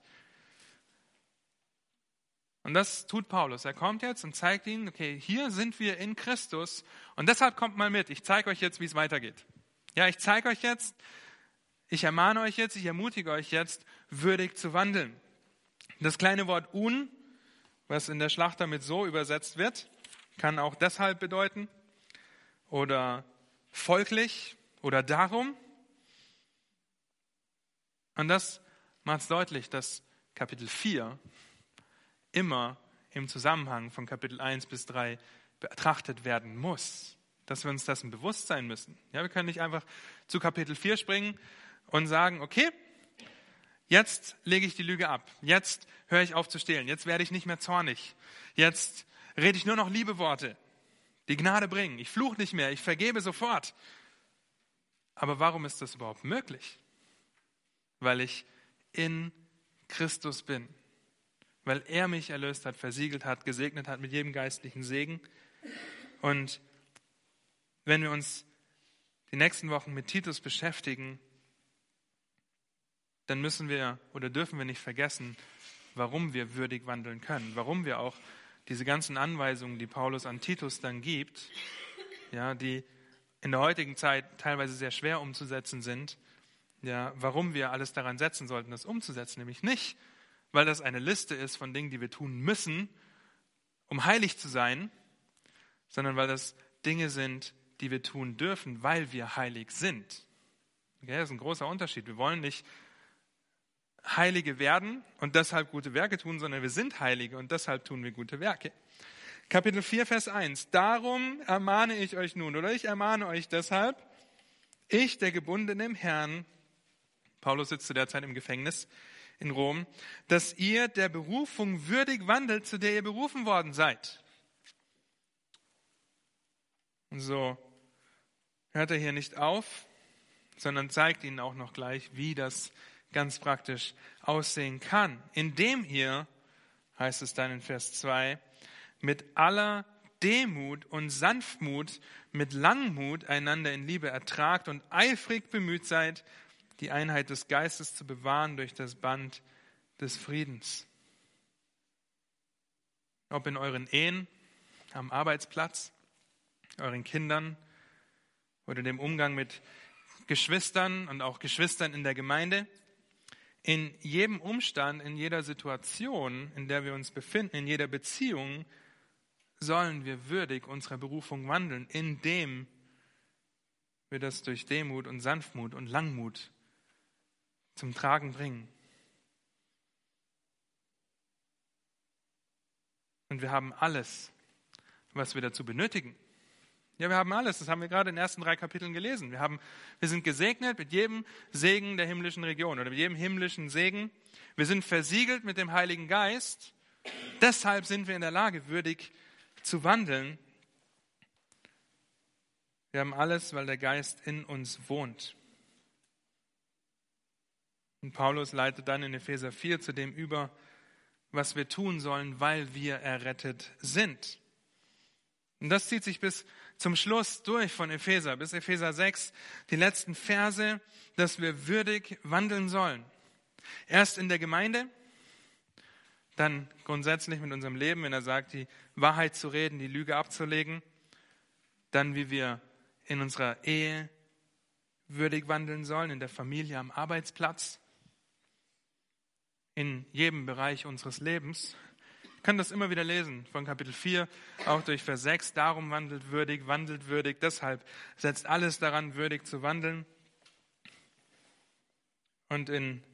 Speaker 1: Und das tut Paulus. Er kommt jetzt und zeigt ihnen, okay, hier sind wir in Christus und deshalb kommt mal mit. Ich zeige euch jetzt, wie es weitergeht. Ja, ich zeige euch jetzt, ich ermahne euch jetzt, ich ermutige euch jetzt, würdig zu wandeln. Das kleine Wort un, was in der Schlachter mit so übersetzt wird, kann auch deshalb bedeuten oder folglich oder darum. Und das macht es deutlich, dass Kapitel 4 immer im Zusammenhang von Kapitel 1 bis 3 betrachtet werden muss. Dass wir uns dessen bewusst sein müssen. Ja, wir können nicht einfach zu Kapitel 4 springen und sagen, okay, jetzt lege ich die Lüge ab. Jetzt höre ich auf zu stehlen. Jetzt werde ich nicht mehr zornig. Jetzt rede ich nur noch liebe Worte, die Gnade bringen. Ich fluche nicht mehr. Ich vergebe sofort. Aber warum ist das überhaupt möglich? Weil ich in Christus bin weil er mich erlöst hat, versiegelt hat, gesegnet hat mit jedem geistlichen Segen. Und wenn wir uns die nächsten Wochen mit Titus beschäftigen, dann müssen wir oder dürfen wir nicht vergessen, warum wir würdig wandeln können, warum wir auch diese ganzen Anweisungen, die Paulus an Titus dann gibt, ja, die in der heutigen Zeit teilweise sehr schwer umzusetzen sind, ja, warum wir alles daran setzen sollten, das umzusetzen, nämlich nicht, weil das eine Liste ist von Dingen, die wir tun müssen, um heilig zu sein, sondern weil das Dinge sind, die wir tun dürfen, weil wir heilig sind. Okay, das ist ein großer Unterschied. Wir wollen nicht Heilige werden und deshalb gute Werke tun, sondern wir sind Heilige und deshalb tun wir gute Werke. Kapitel 4, Vers 1. Darum ermahne ich euch nun, oder ich ermahne euch deshalb, ich, der Gebundene im Herrn, Paulus sitzt zu der Zeit im Gefängnis, in Rom, dass ihr der Berufung würdig wandelt, zu der ihr berufen worden seid. Und so hört er hier nicht auf, sondern zeigt ihnen auch noch gleich, wie das ganz praktisch aussehen kann. Indem ihr, heißt es dann in Vers 2, mit aller Demut und Sanftmut, mit Langmut einander in Liebe ertragt und eifrig bemüht seid, die Einheit des Geistes zu bewahren durch das Band des Friedens. Ob in euren Ehen, am Arbeitsplatz, euren Kindern oder dem Umgang mit Geschwistern und auch Geschwistern in der Gemeinde. In jedem Umstand, in jeder Situation, in der wir uns befinden, in jeder Beziehung, sollen wir würdig unserer Berufung wandeln, indem wir das durch Demut und Sanftmut und Langmut zum Tragen bringen. Und wir haben alles, was wir dazu benötigen. Ja, wir haben alles. Das haben wir gerade in den ersten drei Kapiteln gelesen. Wir, haben, wir sind gesegnet mit jedem Segen der himmlischen Region oder mit jedem himmlischen Segen. Wir sind versiegelt mit dem Heiligen Geist. Deshalb sind wir in der Lage, würdig zu wandeln. Wir haben alles, weil der Geist in uns wohnt. Und Paulus leitet dann in Epheser 4 zu dem über, was wir tun sollen, weil wir errettet sind. Und das zieht sich bis zum Schluss durch von Epheser, bis Epheser 6, die letzten Verse, dass wir würdig wandeln sollen. Erst in der Gemeinde, dann grundsätzlich mit unserem Leben, wenn er sagt, die Wahrheit zu reden, die Lüge abzulegen, dann wie wir in unserer Ehe würdig wandeln sollen, in der Familie, am Arbeitsplatz, in jedem Bereich unseres Lebens. Können das immer wieder lesen, von Kapitel 4, auch durch Vers 6. Darum wandelt würdig, wandelt würdig, deshalb setzt alles daran, würdig zu wandeln. Und in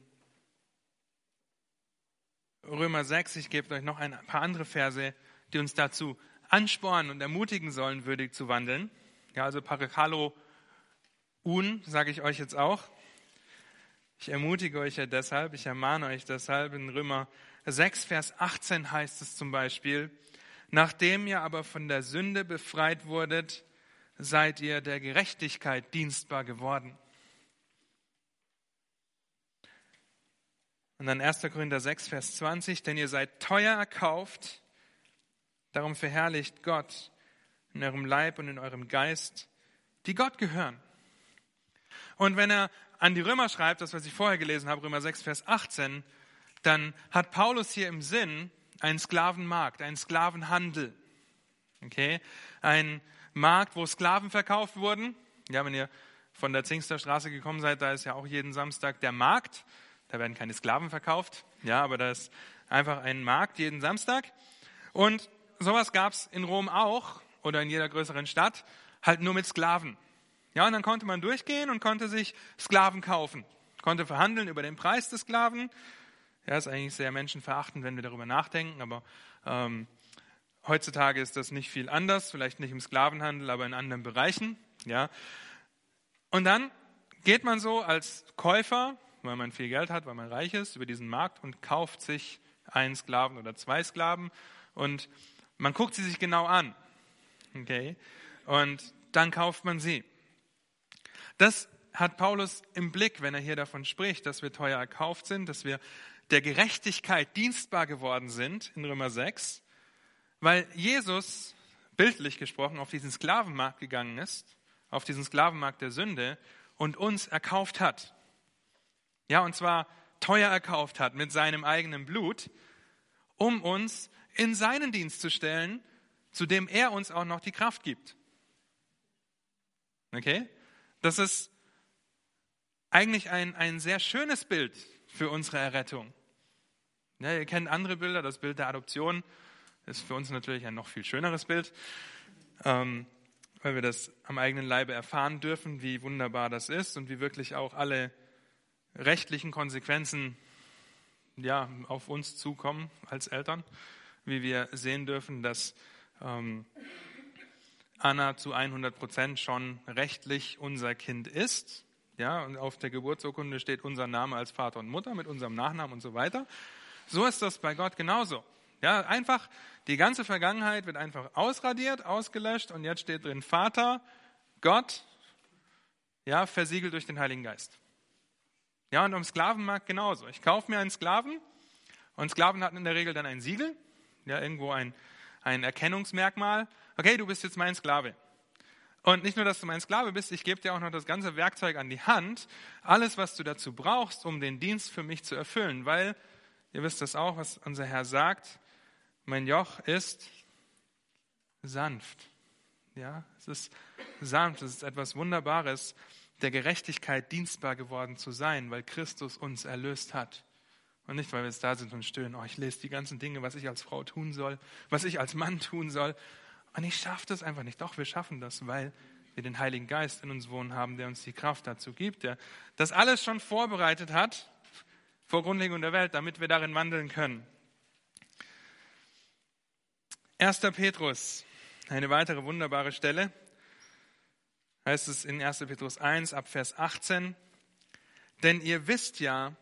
Speaker 1: Römer 6, ich gebe euch noch ein paar andere Verse, die uns dazu anspornen und ermutigen sollen, würdig zu wandeln. Ja, also Parakalo un, sage ich euch jetzt auch. Ich ermutige euch ja deshalb, ich ermahne euch deshalb, in Römer 6, Vers 18 heißt es zum Beispiel, nachdem ihr aber von der Sünde befreit wurdet, seid ihr der Gerechtigkeit dienstbar geworden. Und dann 1. Korinther 6, Vers 20, denn ihr seid teuer erkauft, darum verherrlicht Gott in eurem Leib und in eurem Geist, die Gott gehören. Und wenn er an die Römer schreibt, das was ich vorher gelesen habe, Römer 6, Vers 18, dann hat Paulus hier im Sinn einen Sklavenmarkt, einen Sklavenhandel. Okay? Ein Markt, wo Sklaven verkauft wurden. Ja, wenn ihr von der Zingster Straße gekommen seid, da ist ja auch jeden Samstag der Markt. Da werden keine Sklaven verkauft. Ja, aber da ist einfach ein Markt jeden Samstag. Und sowas gab es in Rom auch oder in jeder größeren Stadt, halt nur mit Sklaven. Ja, und dann konnte man durchgehen und konnte sich Sklaven kaufen, konnte verhandeln über den Preis des Sklaven. Ja, ist eigentlich sehr menschenverachtend, wenn wir darüber nachdenken, aber ähm, heutzutage ist das nicht viel anders, vielleicht nicht im Sklavenhandel, aber in anderen Bereichen. Ja, und dann geht man so als Käufer, weil man viel Geld hat, weil man reich ist, über diesen Markt und kauft sich einen Sklaven oder zwei Sklaven und man guckt sie sich genau an. Okay? Und dann kauft man sie. Das hat Paulus im Blick, wenn er hier davon spricht, dass wir teuer erkauft sind, dass wir der Gerechtigkeit dienstbar geworden sind in Römer 6, weil Jesus, bildlich gesprochen, auf diesen Sklavenmarkt gegangen ist, auf diesen Sklavenmarkt der Sünde und uns erkauft hat. Ja, und zwar teuer erkauft hat mit seinem eigenen Blut, um uns in seinen Dienst zu stellen, zu dem er uns auch noch die Kraft gibt. Okay? Das ist eigentlich ein, ein sehr schönes Bild für unsere Errettung. Ja, ihr kennt andere Bilder, das Bild der Adoption ist für uns natürlich ein noch viel schöneres Bild, ähm, weil wir das am eigenen Leibe erfahren dürfen, wie wunderbar das ist und wie wirklich auch alle rechtlichen Konsequenzen ja, auf uns zukommen als Eltern, wie wir sehen dürfen, dass ähm, Anna zu 100 Prozent schon rechtlich unser Kind ist. Ja, und auf der Geburtsurkunde steht unser Name als Vater und Mutter mit unserem Nachnamen und so weiter. So ist das bei Gott genauso. Ja, einfach die ganze Vergangenheit wird einfach ausradiert, ausgelöscht und jetzt steht drin Vater, Gott, ja, versiegelt durch den Heiligen Geist. Ja, und am Sklavenmarkt genauso. Ich kaufe mir einen Sklaven und Sklaven hatten in der Regel dann ein Siegel, ja, irgendwo ein, ein Erkennungsmerkmal okay, du bist jetzt mein Sklave. Und nicht nur, dass du mein Sklave bist, ich gebe dir auch noch das ganze Werkzeug an die Hand, alles, was du dazu brauchst, um den Dienst für mich zu erfüllen. Weil, ihr wisst das auch, was unser Herr sagt, mein Joch ist sanft. Ja, es ist sanft, es ist etwas Wunderbares, der Gerechtigkeit dienstbar geworden zu sein, weil Christus uns erlöst hat. Und nicht, weil wir jetzt da sind und stöhnen, oh, ich lese die ganzen Dinge, was ich als Frau tun soll, was ich als Mann tun soll. Und ich schaffe das einfach nicht. Doch, wir schaffen das, weil wir den Heiligen Geist in uns wohnen haben, der uns die Kraft dazu gibt, der das alles schon vorbereitet hat vor Grundlegung der Welt, damit wir darin wandeln können. 1. Petrus, eine weitere wunderbare Stelle, heißt es in 1. Petrus 1 ab Vers 18, denn ihr wisst ja,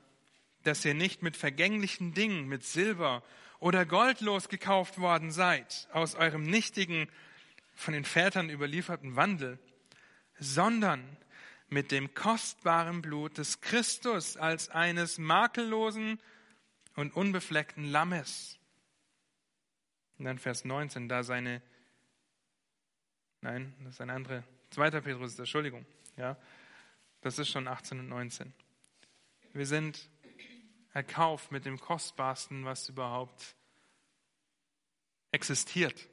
Speaker 1: dass ihr nicht mit vergänglichen Dingen, mit Silber oder goldlos gekauft worden seid aus eurem nichtigen, von den Vätern überlieferten Wandel, sondern mit dem kostbaren Blut des Christus als eines makellosen und unbefleckten Lammes. Und dann Vers 19, da seine, nein, das ist eine andere, 2. Petrus, Entschuldigung, ja, das ist schon 18 und 19. Wir sind erkauft mit dem Kostbarsten, was überhaupt existiert.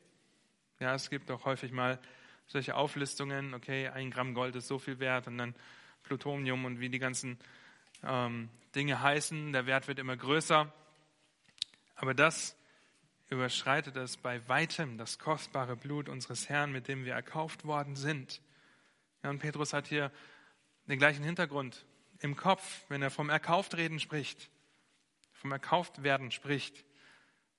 Speaker 1: Ja, es gibt auch häufig mal solche Auflistungen, okay, ein Gramm Gold ist so viel wert und dann Plutonium und wie die ganzen ähm, Dinge heißen, der Wert wird immer größer. Aber das überschreitet es bei weitem, das kostbare Blut unseres Herrn, mit dem wir erkauft worden sind. Ja, und Petrus hat hier den gleichen Hintergrund im Kopf, wenn er vom Erkauft-Reden spricht, vom Erkauft-Werden spricht.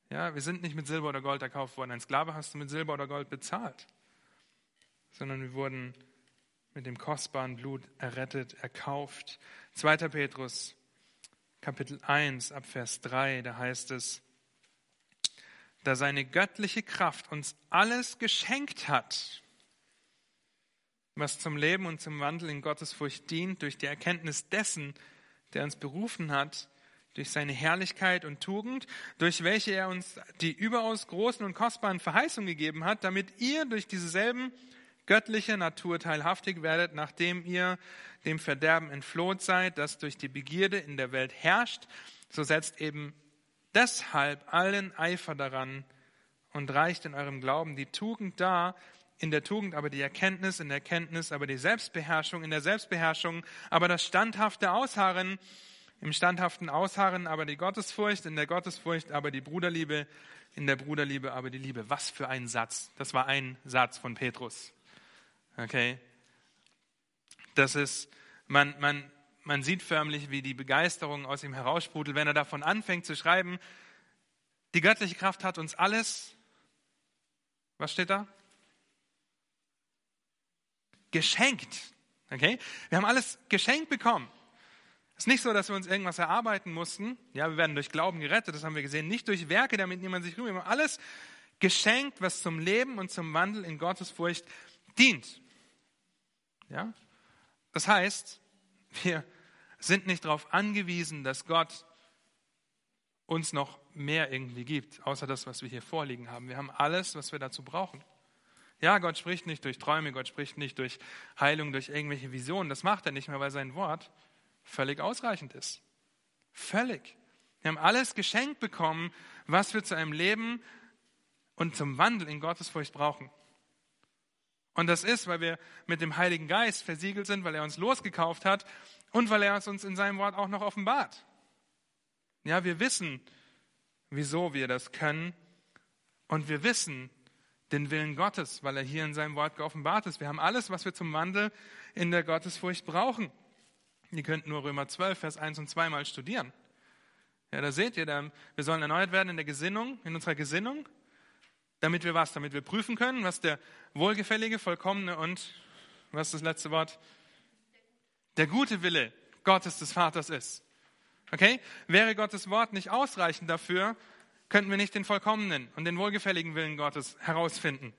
Speaker 1: Ja, wir sind nicht mit Silber oder Gold erkauft worden. Ein Sklave hast du mit Silber oder Gold bezahlt, sondern wir wurden mit dem kostbaren Blut errettet, erkauft. 2. Petrus, Kapitel 1, Abvers 3, da heißt es, da seine göttliche Kraft uns alles geschenkt hat, was zum Leben und zum Wandel in Gottesfurcht dient, durch die Erkenntnis dessen, der uns berufen hat, durch seine Herrlichkeit und Tugend, durch welche er uns die überaus großen und kostbaren Verheißungen gegeben hat, damit ihr durch dieselben göttliche Natur teilhaftig werdet, nachdem ihr dem Verderben entfloht seid, das durch die Begierde in der Welt herrscht, so setzt eben deshalb allen Eifer daran und reicht in eurem Glauben die Tugend dar, in der Tugend aber die Erkenntnis, in der Erkenntnis aber die Selbstbeherrschung, in der Selbstbeherrschung aber das standhafte Ausharren, im standhaften Ausharren aber die Gottesfurcht, in der Gottesfurcht aber die Bruderliebe, in der Bruderliebe aber die Liebe. Was für ein Satz. Das war ein Satz von Petrus. Okay? Das ist, man, man, man sieht förmlich, wie die Begeisterung aus ihm heraussprudelt, wenn er davon anfängt zu schreiben, die göttliche Kraft hat uns alles, was steht da? Geschenkt. Okay? Wir haben alles geschenkt bekommen. Es ist nicht so, dass wir uns irgendwas erarbeiten mussten. Ja, wir werden durch Glauben gerettet, das haben wir gesehen. Nicht durch Werke, damit niemand sich rühmt. Wir haben alles geschenkt, was zum Leben und zum Wandel in Gottes Furcht dient. Ja? Das heißt, wir sind nicht darauf angewiesen, dass Gott uns noch mehr irgendwie gibt, außer das, was wir hier vorliegen haben. Wir haben alles, was wir dazu brauchen. Ja, Gott spricht nicht durch Träume, Gott spricht nicht durch Heilung, durch irgendwelche Visionen. Das macht er nicht mehr, weil sein Wort völlig ausreichend ist. Völlig. Wir haben alles geschenkt bekommen, was wir zu einem Leben und zum Wandel in Gottes Furcht brauchen. Und das ist, weil wir mit dem Heiligen Geist versiegelt sind, weil er uns losgekauft hat und weil er es uns in seinem Wort auch noch offenbart. Ja, wir wissen, wieso wir das können und wir wissen den Willen Gottes, weil er hier in seinem Wort geoffenbart ist. Wir haben alles, was wir zum Wandel in der Gottesfurcht brauchen. Ihr könnt nur Römer 12, Vers 1 und 2 mal studieren. Ja, da seht ihr, wir sollen erneuert werden in der Gesinnung, in unserer Gesinnung. Damit wir was? Damit wir prüfen können, was der wohlgefällige, vollkommene und, was ist das letzte Wort? Der gute Wille Gottes des Vaters ist. Okay? Wäre Gottes Wort nicht ausreichend dafür, könnten wir nicht den vollkommenen und den wohlgefälligen Willen Gottes herausfinden.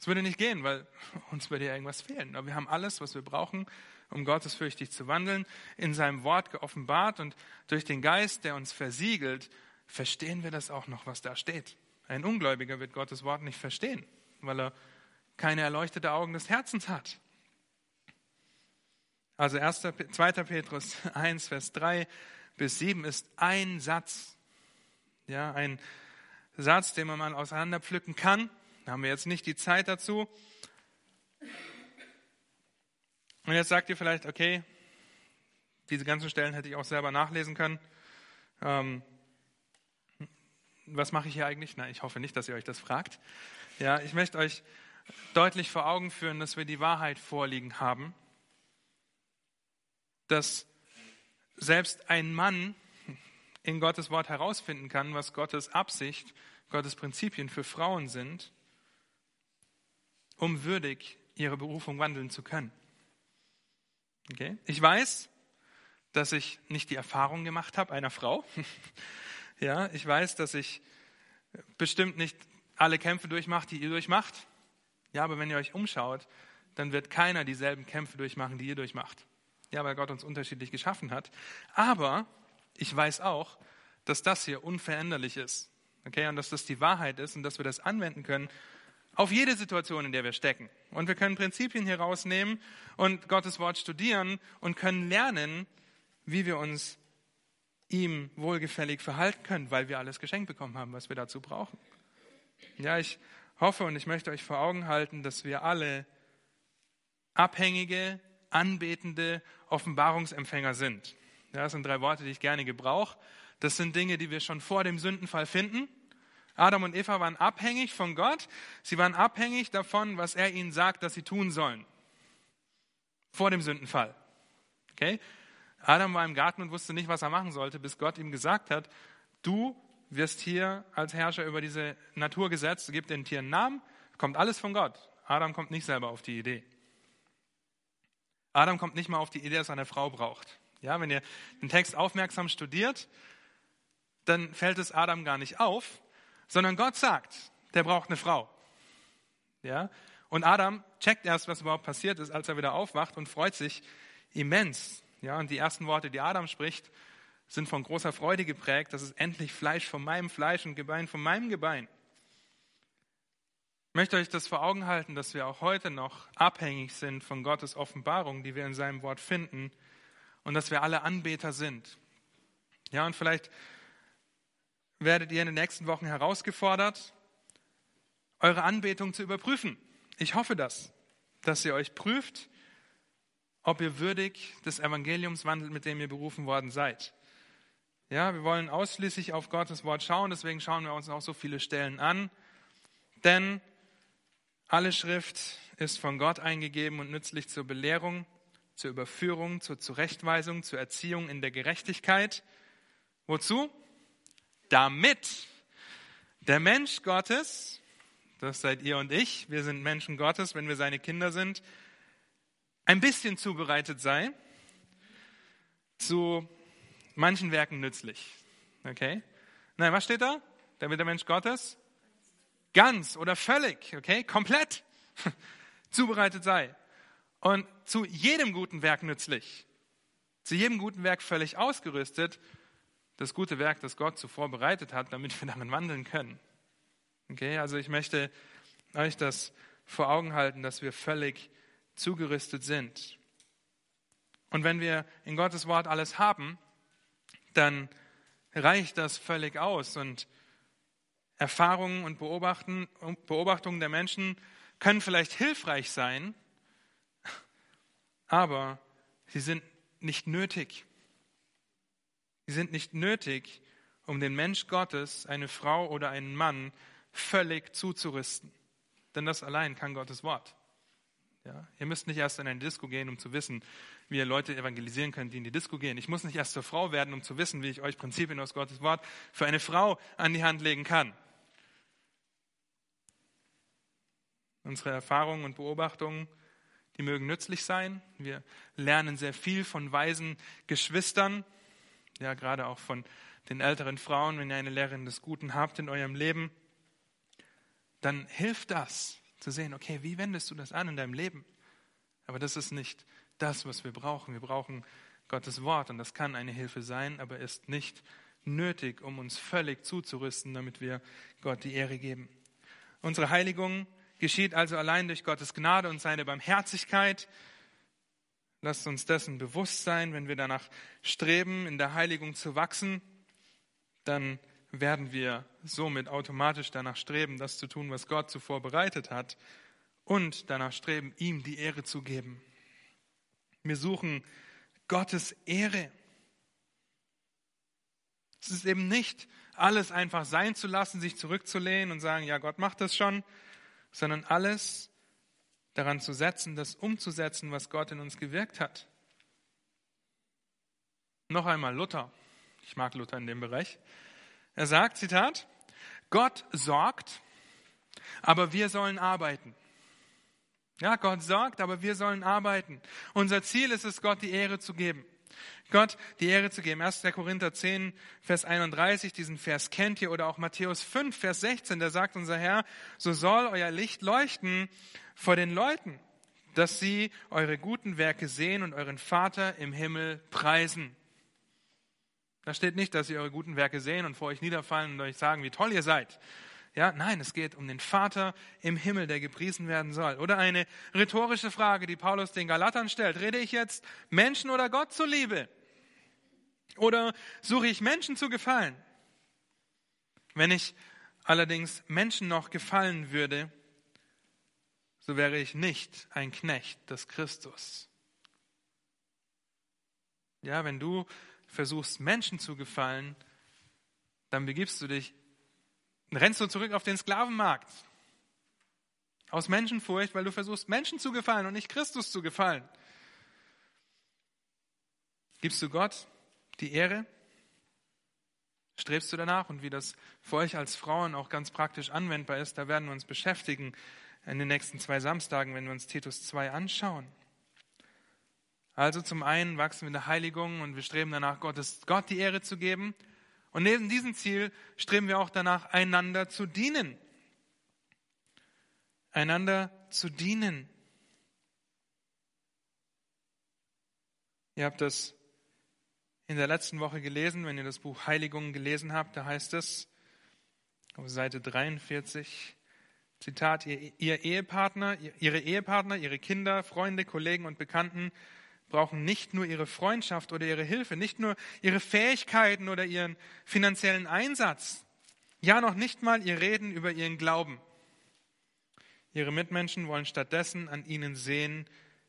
Speaker 1: Es würde nicht gehen, weil uns würde ja irgendwas fehlen. Aber wir haben alles, was wir brauchen, um gottesfürchtig zu wandeln, in seinem Wort geoffenbart und durch den Geist, der uns versiegelt, verstehen wir das auch noch, was da steht. Ein Ungläubiger wird Gottes Wort nicht verstehen, weil er keine erleuchtete Augen des Herzens hat. Also 1. 2. Petrus [laughs] 1, Vers 3 bis 7 ist ein Satz. Ja, ein Satz, den man mal auseinanderpflücken kann. Da haben wir jetzt nicht die Zeit dazu. Und jetzt sagt ihr vielleicht, okay, diese ganzen Stellen hätte ich auch selber nachlesen können. Ähm, was mache ich hier eigentlich? Na, ich hoffe nicht, dass ihr euch das fragt. Ja, ich möchte euch deutlich vor Augen führen, dass wir die Wahrheit vorliegen haben, dass selbst ein Mann in Gottes Wort herausfinden kann, was Gottes Absicht, Gottes Prinzipien für Frauen sind, um würdig ihre Berufung wandeln zu können. Okay? Ich weiß, dass ich nicht die Erfahrung gemacht habe einer Frau, Ja, ich weiß, dass ich bestimmt nicht alle Kämpfe durchmache, die ihr durchmacht. Ja, aber wenn ihr euch umschaut, dann wird keiner dieselben Kämpfe durchmachen, die ihr durchmacht. Ja, weil Gott uns unterschiedlich geschaffen hat. Aber ich weiß auch, dass das hier unveränderlich ist. Okay, und dass das die Wahrheit ist und dass wir das anwenden können auf jede Situation, in der wir stecken. Und wir können Prinzipien hier rausnehmen und Gottes Wort studieren und können lernen, wie wir uns ihm wohlgefällig verhalten können, weil wir alles geschenkt bekommen haben, was wir dazu brauchen. Ja, ich hoffe und ich möchte euch vor Augen halten, dass wir alle abhängige, anbetende Offenbarungsempfänger sind. Ja, das sind drei Worte, die ich gerne gebrauche. Das sind Dinge, die wir schon vor dem Sündenfall finden. Adam und Eva waren abhängig von Gott. Sie waren abhängig davon, was er ihnen sagt, dass sie tun sollen. Vor dem Sündenfall. Okay? Adam war im Garten und wusste nicht, was er machen sollte, bis Gott ihm gesagt hat, du wirst hier als Herrscher über diese Natur gesetzt, gib den Tieren Namen, kommt alles von Gott. Adam kommt nicht selber auf die Idee. Adam kommt nicht mal auf die Idee, dass er eine Frau braucht. Ja, wenn ihr den Text aufmerksam studiert, dann fällt es Adam gar nicht auf, sondern Gott sagt, der braucht eine Frau. Ja, und Adam checkt erst, was überhaupt passiert ist, als er wieder aufwacht und freut sich immens. Ja, und die ersten Worte, die Adam spricht, sind von großer Freude geprägt. Das ist endlich Fleisch von meinem Fleisch und Gebein von meinem Gebein. Ich möchte euch das vor Augen halten, dass wir auch heute noch abhängig sind von Gottes Offenbarung, die wir in seinem Wort finden, und dass wir alle Anbeter sind. Ja, und vielleicht werdet ihr in den nächsten Wochen herausgefordert, eure Anbetung zu überprüfen. Ich hoffe das, dass ihr euch prüft, ob ihr würdig des Evangeliums wandelt, mit dem ihr berufen worden seid. Ja, wir wollen ausschließlich auf Gottes Wort schauen, deswegen schauen wir uns auch so viele Stellen an. Denn alle Schrift ist von Gott eingegeben und nützlich zur Belehrung, zur Überführung, zur Zurechtweisung, zur Erziehung in der Gerechtigkeit. Wozu? Damit der Mensch Gottes, das seid ihr und ich, wir sind Menschen Gottes, wenn wir seine Kinder sind, ein bisschen zubereitet sei, zu manchen Werken nützlich. Okay? Nein, was steht da? Damit der Mensch Gottes ganz oder völlig, okay, komplett [laughs] zubereitet sei und zu jedem guten Werk nützlich, zu jedem guten Werk völlig ausgerüstet, das gute Werk, das Gott zuvor bereitet hat, damit wir darin wandeln können. Okay, also ich möchte euch das vor Augen halten, dass wir völlig zugerüstet sind. Und wenn wir in Gottes Wort alles haben, dann reicht das völlig aus. Und Erfahrungen und Beobachtungen der Menschen können vielleicht hilfreich sein, aber sie sind nicht nötig. Sie sind nicht nötig, um den Mensch Gottes, eine Frau oder einen Mann, völlig zuzurüsten. Denn das allein kann Gottes Wort. Ja, ihr müsst nicht erst in eine Disco gehen, um zu wissen, wie ihr Leute evangelisieren könnt, die in die Disco gehen. Ich muss nicht erst zur Frau werden, um zu wissen, wie ich euch Prinzipien aus Gottes Wort für eine Frau an die Hand legen kann. Unsere Erfahrungen und Beobachtungen, die mögen nützlich sein. Wir lernen sehr viel von weisen Geschwistern, ja, gerade auch von den älteren Frauen, wenn ihr eine Lehrerin des Guten habt in eurem Leben, dann hilft das, zu sehen, okay, wie wendest du das an in deinem Leben? Aber das ist nicht das, was wir brauchen. Wir brauchen Gottes Wort und das kann eine Hilfe sein, aber ist nicht nötig, um uns völlig zuzurüsten, damit wir Gott die Ehre geben. Unsere Heiligung geschieht also allein durch Gottes Gnade und seine Barmherzigkeit. Lasst uns dessen bewusst sein, wenn wir danach streben, in der Heiligung zu wachsen, dann werden wir somit automatisch danach streben, das zu tun, was Gott zuvor bereitet hat und danach streben, ihm die Ehre zu geben. Wir suchen Gottes Ehre. Es ist eben nicht alles einfach sein zu lassen, sich zurückzulehnen und sagen, ja, Gott macht das schon, sondern alles daran zu setzen, das umzusetzen, was Gott in uns gewirkt hat. Noch einmal Luther. Ich mag Luther in dem Bereich. Er sagt, Zitat, Gott sorgt, aber wir sollen arbeiten. Ja, Gott sorgt, aber wir sollen arbeiten. Unser Ziel ist es, Gott die Ehre zu geben. Gott die Ehre zu geben. 1. Korinther 10, Vers 31, diesen Vers kennt ihr, oder auch Matthäus 5, Vers 16, da sagt unser Herr, so soll euer Licht leuchten vor den Leuten, dass sie eure guten Werke sehen und euren Vater im Himmel preisen. Da steht nicht, dass ihr eure guten Werke sehen und vor euch niederfallen und euch sagen, wie toll ihr seid. Ja, nein, es geht um den Vater im Himmel, der gepriesen werden soll. Oder eine rhetorische Frage, die Paulus den Galatern stellt. Rede ich jetzt Menschen oder Gott zuliebe? Oder suche ich Menschen zu gefallen? Wenn ich allerdings Menschen noch gefallen würde, so wäre ich nicht ein Knecht des Christus. Ja, wenn du versuchst, Menschen zu gefallen, dann begibst du dich, rennst du zurück auf den Sklavenmarkt. Aus Menschenfurcht, weil du versuchst, Menschen zu gefallen und nicht Christus zu gefallen. Gibst du Gott die Ehre? Strebst du danach? Und wie das für euch als Frauen auch ganz praktisch anwendbar ist, da werden wir uns beschäftigen in den nächsten zwei Samstagen, wenn wir uns Titus 2 anschauen. Also zum einen wachsen wir in der Heiligung und wir streben danach, Gottes, Gott die Ehre zu geben. Und neben diesem Ziel streben wir auch danach, einander zu dienen. Einander zu dienen. Ihr habt das in der letzten Woche gelesen, wenn ihr das Buch Heiligung gelesen habt, da heißt es auf Seite 43, Zitat, ihr, ihr Ehepartner, ihre Ehepartner, ihre Kinder, Freunde, Kollegen und Bekannten brauchen nicht nur ihre Freundschaft oder ihre Hilfe, nicht nur ihre Fähigkeiten oder ihren finanziellen Einsatz, ja noch nicht mal ihr Reden über ihren Glauben. Ihre Mitmenschen wollen stattdessen an ihnen sehen,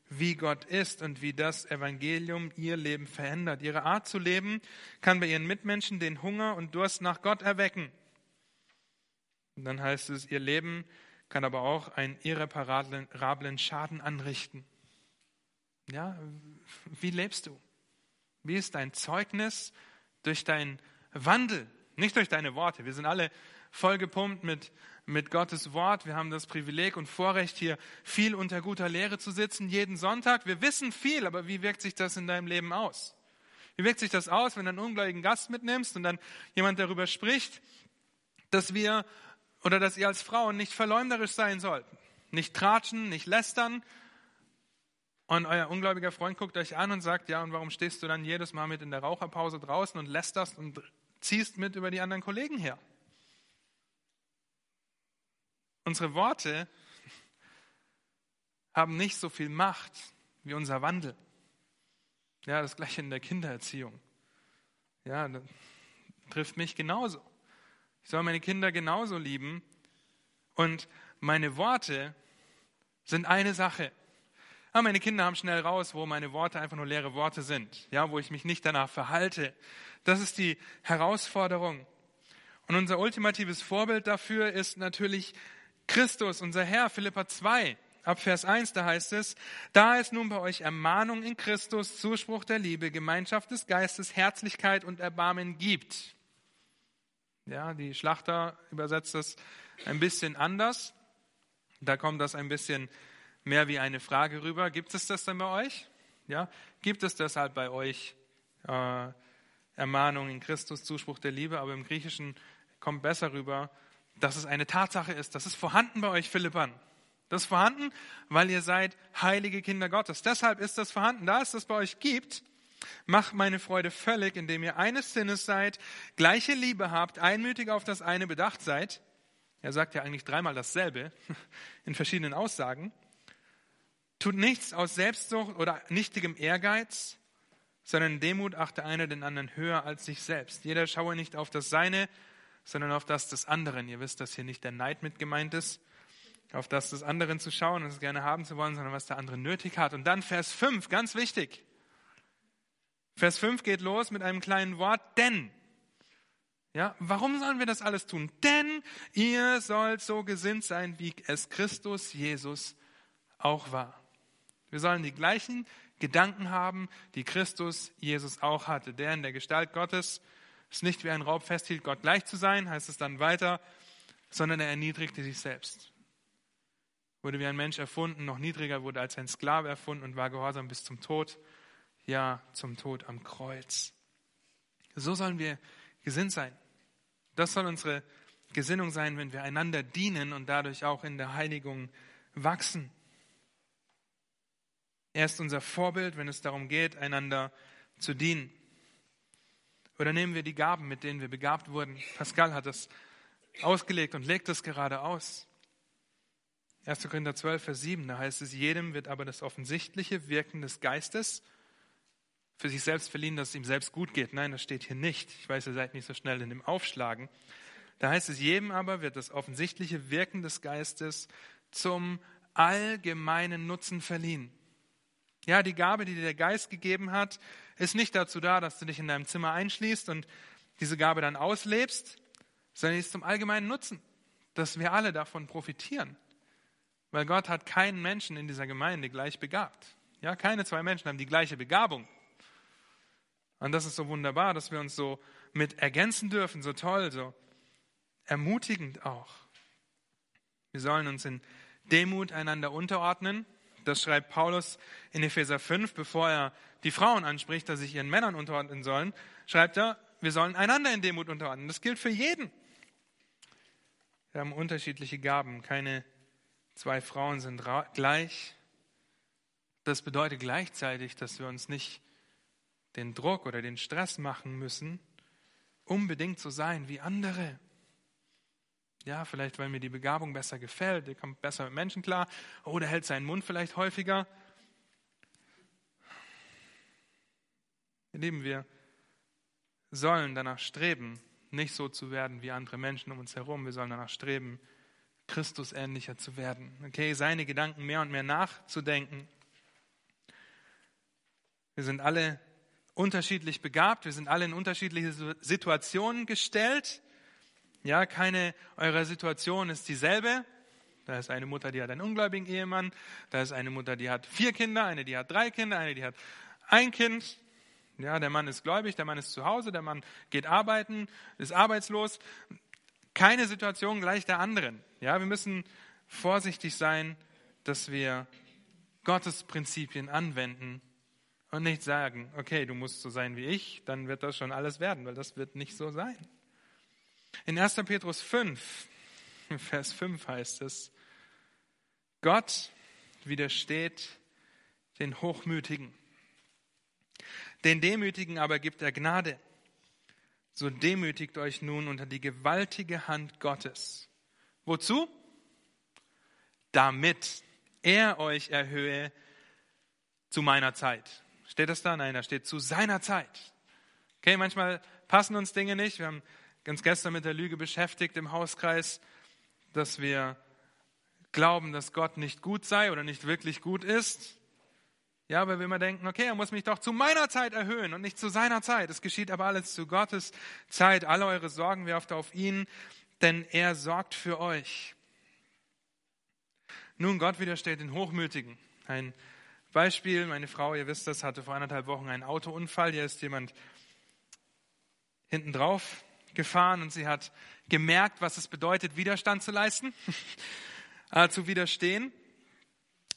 Speaker 1: wie Gott ist und wie das Evangelium ihr Leben verändert. Ihre Art zu leben kann bei ihren Mitmenschen den Hunger und Durst nach Gott erwecken. Und dann heißt es, ihr Leben kann aber auch einen irreparablen Schaden anrichten. Ja, wie lebst du? Wie ist dein Zeugnis durch deinen Wandel, nicht durch deine Worte? Wir sind alle vollgepumpt mit, mit Gottes Wort. Wir haben das Privileg und Vorrecht, hier viel unter guter Lehre zu sitzen, jeden Sonntag. Wir wissen viel, aber wie wirkt sich das in deinem Leben aus? Wie wirkt sich das aus, wenn du einen ungläubigen Gast mitnimmst und dann jemand darüber spricht, dass wir oder dass ihr als Frauen nicht verleumderisch sein sollten, nicht tratschen, nicht lästern. Und euer ungläubiger Freund guckt euch an und sagt, ja, und warum stehst du dann jedes Mal mit in der Raucherpause draußen und lästerst und ziehst mit über die anderen Kollegen her? Unsere Worte haben nicht so viel Macht wie unser Wandel. Ja, das gleiche in der Kindererziehung. Ja, das trifft mich genauso. Ich soll meine Kinder genauso lieben. Und meine Worte sind eine Sache. Aber meine Kinder haben schnell raus, wo meine Worte einfach nur leere Worte sind, ja, wo ich mich nicht danach verhalte. Das ist die Herausforderung. Und unser ultimatives Vorbild dafür ist natürlich Christus, unser Herr, Philippa 2. Ab Vers 1, da heißt es, da ist nun bei euch Ermahnung in Christus, Zuspruch der Liebe, Gemeinschaft des Geistes, Herzlichkeit und Erbarmen gibt. Ja, die Schlachter übersetzt das ein bisschen anders. Da kommt das ein bisschen mehr wie eine Frage rüber. Gibt es das denn bei euch? Ja, gibt es deshalb bei euch äh, Ermahnung in Christus, Zuspruch der Liebe? Aber im Griechischen kommt besser rüber, dass es eine Tatsache ist. Das ist vorhanden bei euch, Philippern. Das ist vorhanden, weil ihr seid heilige Kinder Gottes. Deshalb ist das vorhanden. Da es das bei euch gibt, Macht meine Freude völlig, indem ihr eines Sinnes seid, gleiche Liebe habt, einmütig auf das eine bedacht seid. Er sagt ja eigentlich dreimal dasselbe [laughs] in verschiedenen Aussagen. Tut nichts aus Selbstsucht oder nichtigem Ehrgeiz, sondern in Demut achte einer den anderen höher als sich selbst. Jeder schaue nicht auf das Seine, sondern auf das des anderen. Ihr wisst, dass hier nicht der Neid mit gemeint ist, auf das des anderen zu schauen und es gerne haben zu wollen, sondern was der andere nötig hat. Und dann Vers 5, ganz wichtig. Vers 5 geht los mit einem kleinen Wort, denn. Ja, warum sollen wir das alles tun? Denn ihr sollt so gesinnt sein, wie es Christus Jesus auch war. Wir sollen die gleichen Gedanken haben, die Christus Jesus auch hatte. Der in der Gestalt Gottes ist nicht wie ein Raub festhielt, Gott gleich zu sein, heißt es dann weiter, sondern er erniedrigte sich selbst. Wurde wie ein Mensch erfunden, noch niedriger, wurde als ein Sklave erfunden und war gehorsam bis zum Tod ja zum Tod am Kreuz. So sollen wir gesinnt sein. Das soll unsere Gesinnung sein, wenn wir einander dienen und dadurch auch in der Heiligung wachsen. Er ist unser Vorbild, wenn es darum geht, einander zu dienen. Oder nehmen wir die Gaben, mit denen wir begabt wurden. Pascal hat das ausgelegt und legt das gerade aus. 1. Korinther 12, Vers 7, da heißt es, jedem wird aber das offensichtliche Wirken des Geistes für sich selbst verliehen, dass es ihm selbst gut geht. Nein, das steht hier nicht. Ich weiß, ihr seid nicht so schnell in dem Aufschlagen. Da heißt es, jedem aber wird das offensichtliche Wirken des Geistes zum allgemeinen Nutzen verliehen. Ja, die Gabe, die dir der Geist gegeben hat, ist nicht dazu da, dass du dich in deinem Zimmer einschließt und diese Gabe dann auslebst, sondern ist zum allgemeinen Nutzen, dass wir alle davon profitieren. Weil Gott hat keinen Menschen in dieser Gemeinde gleich begabt. Ja, keine zwei Menschen haben die gleiche Begabung. Und das ist so wunderbar, dass wir uns so mit ergänzen dürfen, so toll, so ermutigend auch. Wir sollen uns in Demut einander unterordnen. Das schreibt Paulus in Epheser 5, bevor er die Frauen anspricht, dass sich ihren Männern unterordnen sollen, schreibt er, wir sollen einander in Demut unterordnen. Das gilt für jeden. Wir haben unterschiedliche Gaben. Keine zwei Frauen sind gleich. Das bedeutet gleichzeitig, dass wir uns nicht den Druck oder den Stress machen müssen, unbedingt so sein wie andere. Ja, vielleicht weil mir die Begabung besser gefällt, der kommt besser mit Menschen klar oder hält seinen Mund vielleicht häufiger. Ihr Lieben, wir sollen danach streben, nicht so zu werden wie andere Menschen um uns herum. Wir sollen danach streben, Christus ähnlicher zu werden. Okay, seine Gedanken mehr und mehr nachzudenken. Wir sind alle unterschiedlich begabt, wir sind alle in unterschiedliche Situationen gestellt. Ja, keine eurer Situationen ist dieselbe. Da ist eine Mutter, die hat einen ungläubigen Ehemann. Da ist eine Mutter, die hat vier Kinder, eine, die hat drei Kinder, eine, die hat ein Kind. Ja, der Mann ist gläubig, der Mann ist zu Hause, der Mann geht arbeiten, ist arbeitslos. Keine Situation gleich der anderen. Ja, wir müssen vorsichtig sein, dass wir Gottes Prinzipien anwenden und nicht sagen, okay, du musst so sein wie ich, dann wird das schon alles werden, weil das wird nicht so sein. In 1. Petrus 5, [laughs] Vers 5 heißt es, Gott widersteht den Hochmütigen. Den Demütigen aber gibt er Gnade. So demütigt euch nun unter die gewaltige Hand Gottes. Wozu? Damit er euch erhöhe zu meiner Zeit. Steht das da? Nein, da steht zu seiner Zeit. Okay, manchmal passen uns Dinge nicht. Wir haben ganz gestern mit der Lüge beschäftigt im Hauskreis, dass wir glauben, dass Gott nicht gut sei oder nicht wirklich gut ist. Ja, weil wir immer denken, okay, er muss mich doch zu meiner Zeit erhöhen und nicht zu seiner Zeit. Es geschieht aber alles zu Gottes Zeit. Alle eure Sorgen werft auf ihn, denn er sorgt für euch. Nun, Gott widersteht den Hochmütigen. Ein Beispiel, meine Frau, ihr wisst das, hatte vor anderthalb Wochen einen Autounfall. Hier ist jemand hinten drauf gefahren und sie hat gemerkt, was es bedeutet, Widerstand zu leisten, [laughs] äh, zu widerstehen.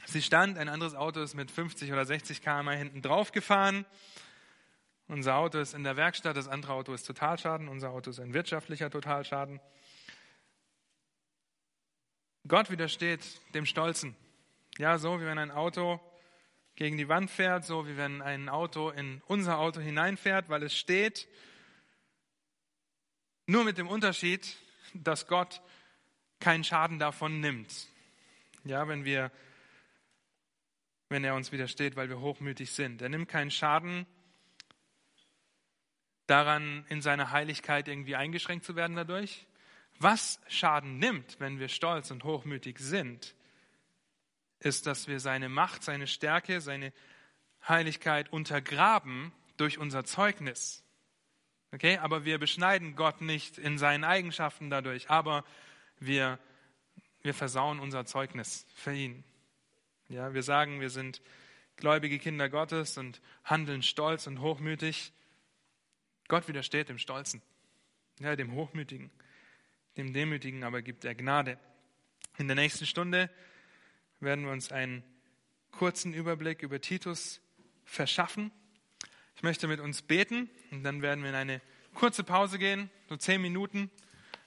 Speaker 1: Sie stand, ein anderes Auto ist mit 50 oder 60 km hinten drauf gefahren. Unser Auto ist in der Werkstatt, das andere Auto ist Totalschaden, unser Auto ist ein wirtschaftlicher Totalschaden. Gott widersteht dem Stolzen. Ja, so wie wenn ein Auto gegen die Wand fährt, so wie wenn ein Auto in unser Auto hineinfährt, weil es steht. Nur mit dem Unterschied, dass Gott keinen Schaden davon nimmt. Ja, wenn wir, wenn er uns widersteht, weil wir hochmütig sind. Er nimmt keinen Schaden daran, in seiner Heiligkeit irgendwie eingeschränkt zu werden dadurch. Was Schaden nimmt, wenn wir stolz und hochmütig sind, ist, dass wir seine Macht, seine Stärke, seine Heiligkeit untergraben durch unser Zeugnis. Okay, aber wir beschneiden Gott nicht in seinen Eigenschaften dadurch, aber wir, wir versauen unser Zeugnis für ihn. Ja, wir sagen, wir sind gläubige Kinder Gottes und handeln stolz und hochmütig. Gott widersteht dem Stolzen, ja, dem Hochmütigen, dem Demütigen, aber gibt er Gnade. In der nächsten Stunde werden wir uns einen kurzen Überblick über Titus verschaffen. Ich möchte mit uns beten und dann werden wir in eine kurze Pause gehen, so zehn Minuten,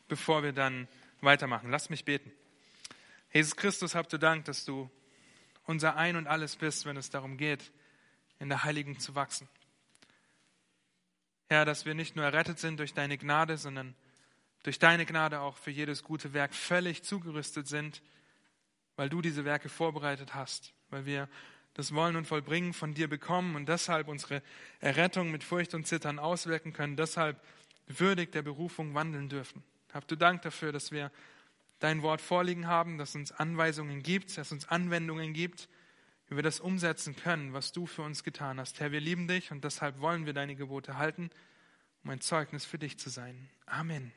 Speaker 1: bevor wir dann weitermachen. Lass mich beten. Jesus Christus, habt du Dank, dass du unser Ein und alles bist, wenn es darum geht, in der Heiligen zu wachsen. Herr, dass wir nicht nur errettet sind durch deine Gnade, sondern durch deine Gnade auch für jedes gute Werk völlig zugerüstet sind weil du diese Werke vorbereitet hast, weil wir das Wollen und Vollbringen von dir bekommen und deshalb unsere Errettung mit Furcht und Zittern auswirken können, deshalb würdig der Berufung wandeln dürfen. Habt du Dank dafür, dass wir dein Wort vorliegen haben, dass uns Anweisungen gibt, dass uns Anwendungen gibt, wie wir das umsetzen können, was du für uns getan hast. Herr, wir lieben dich und deshalb wollen wir deine Gebote halten, um ein Zeugnis für dich zu sein. Amen.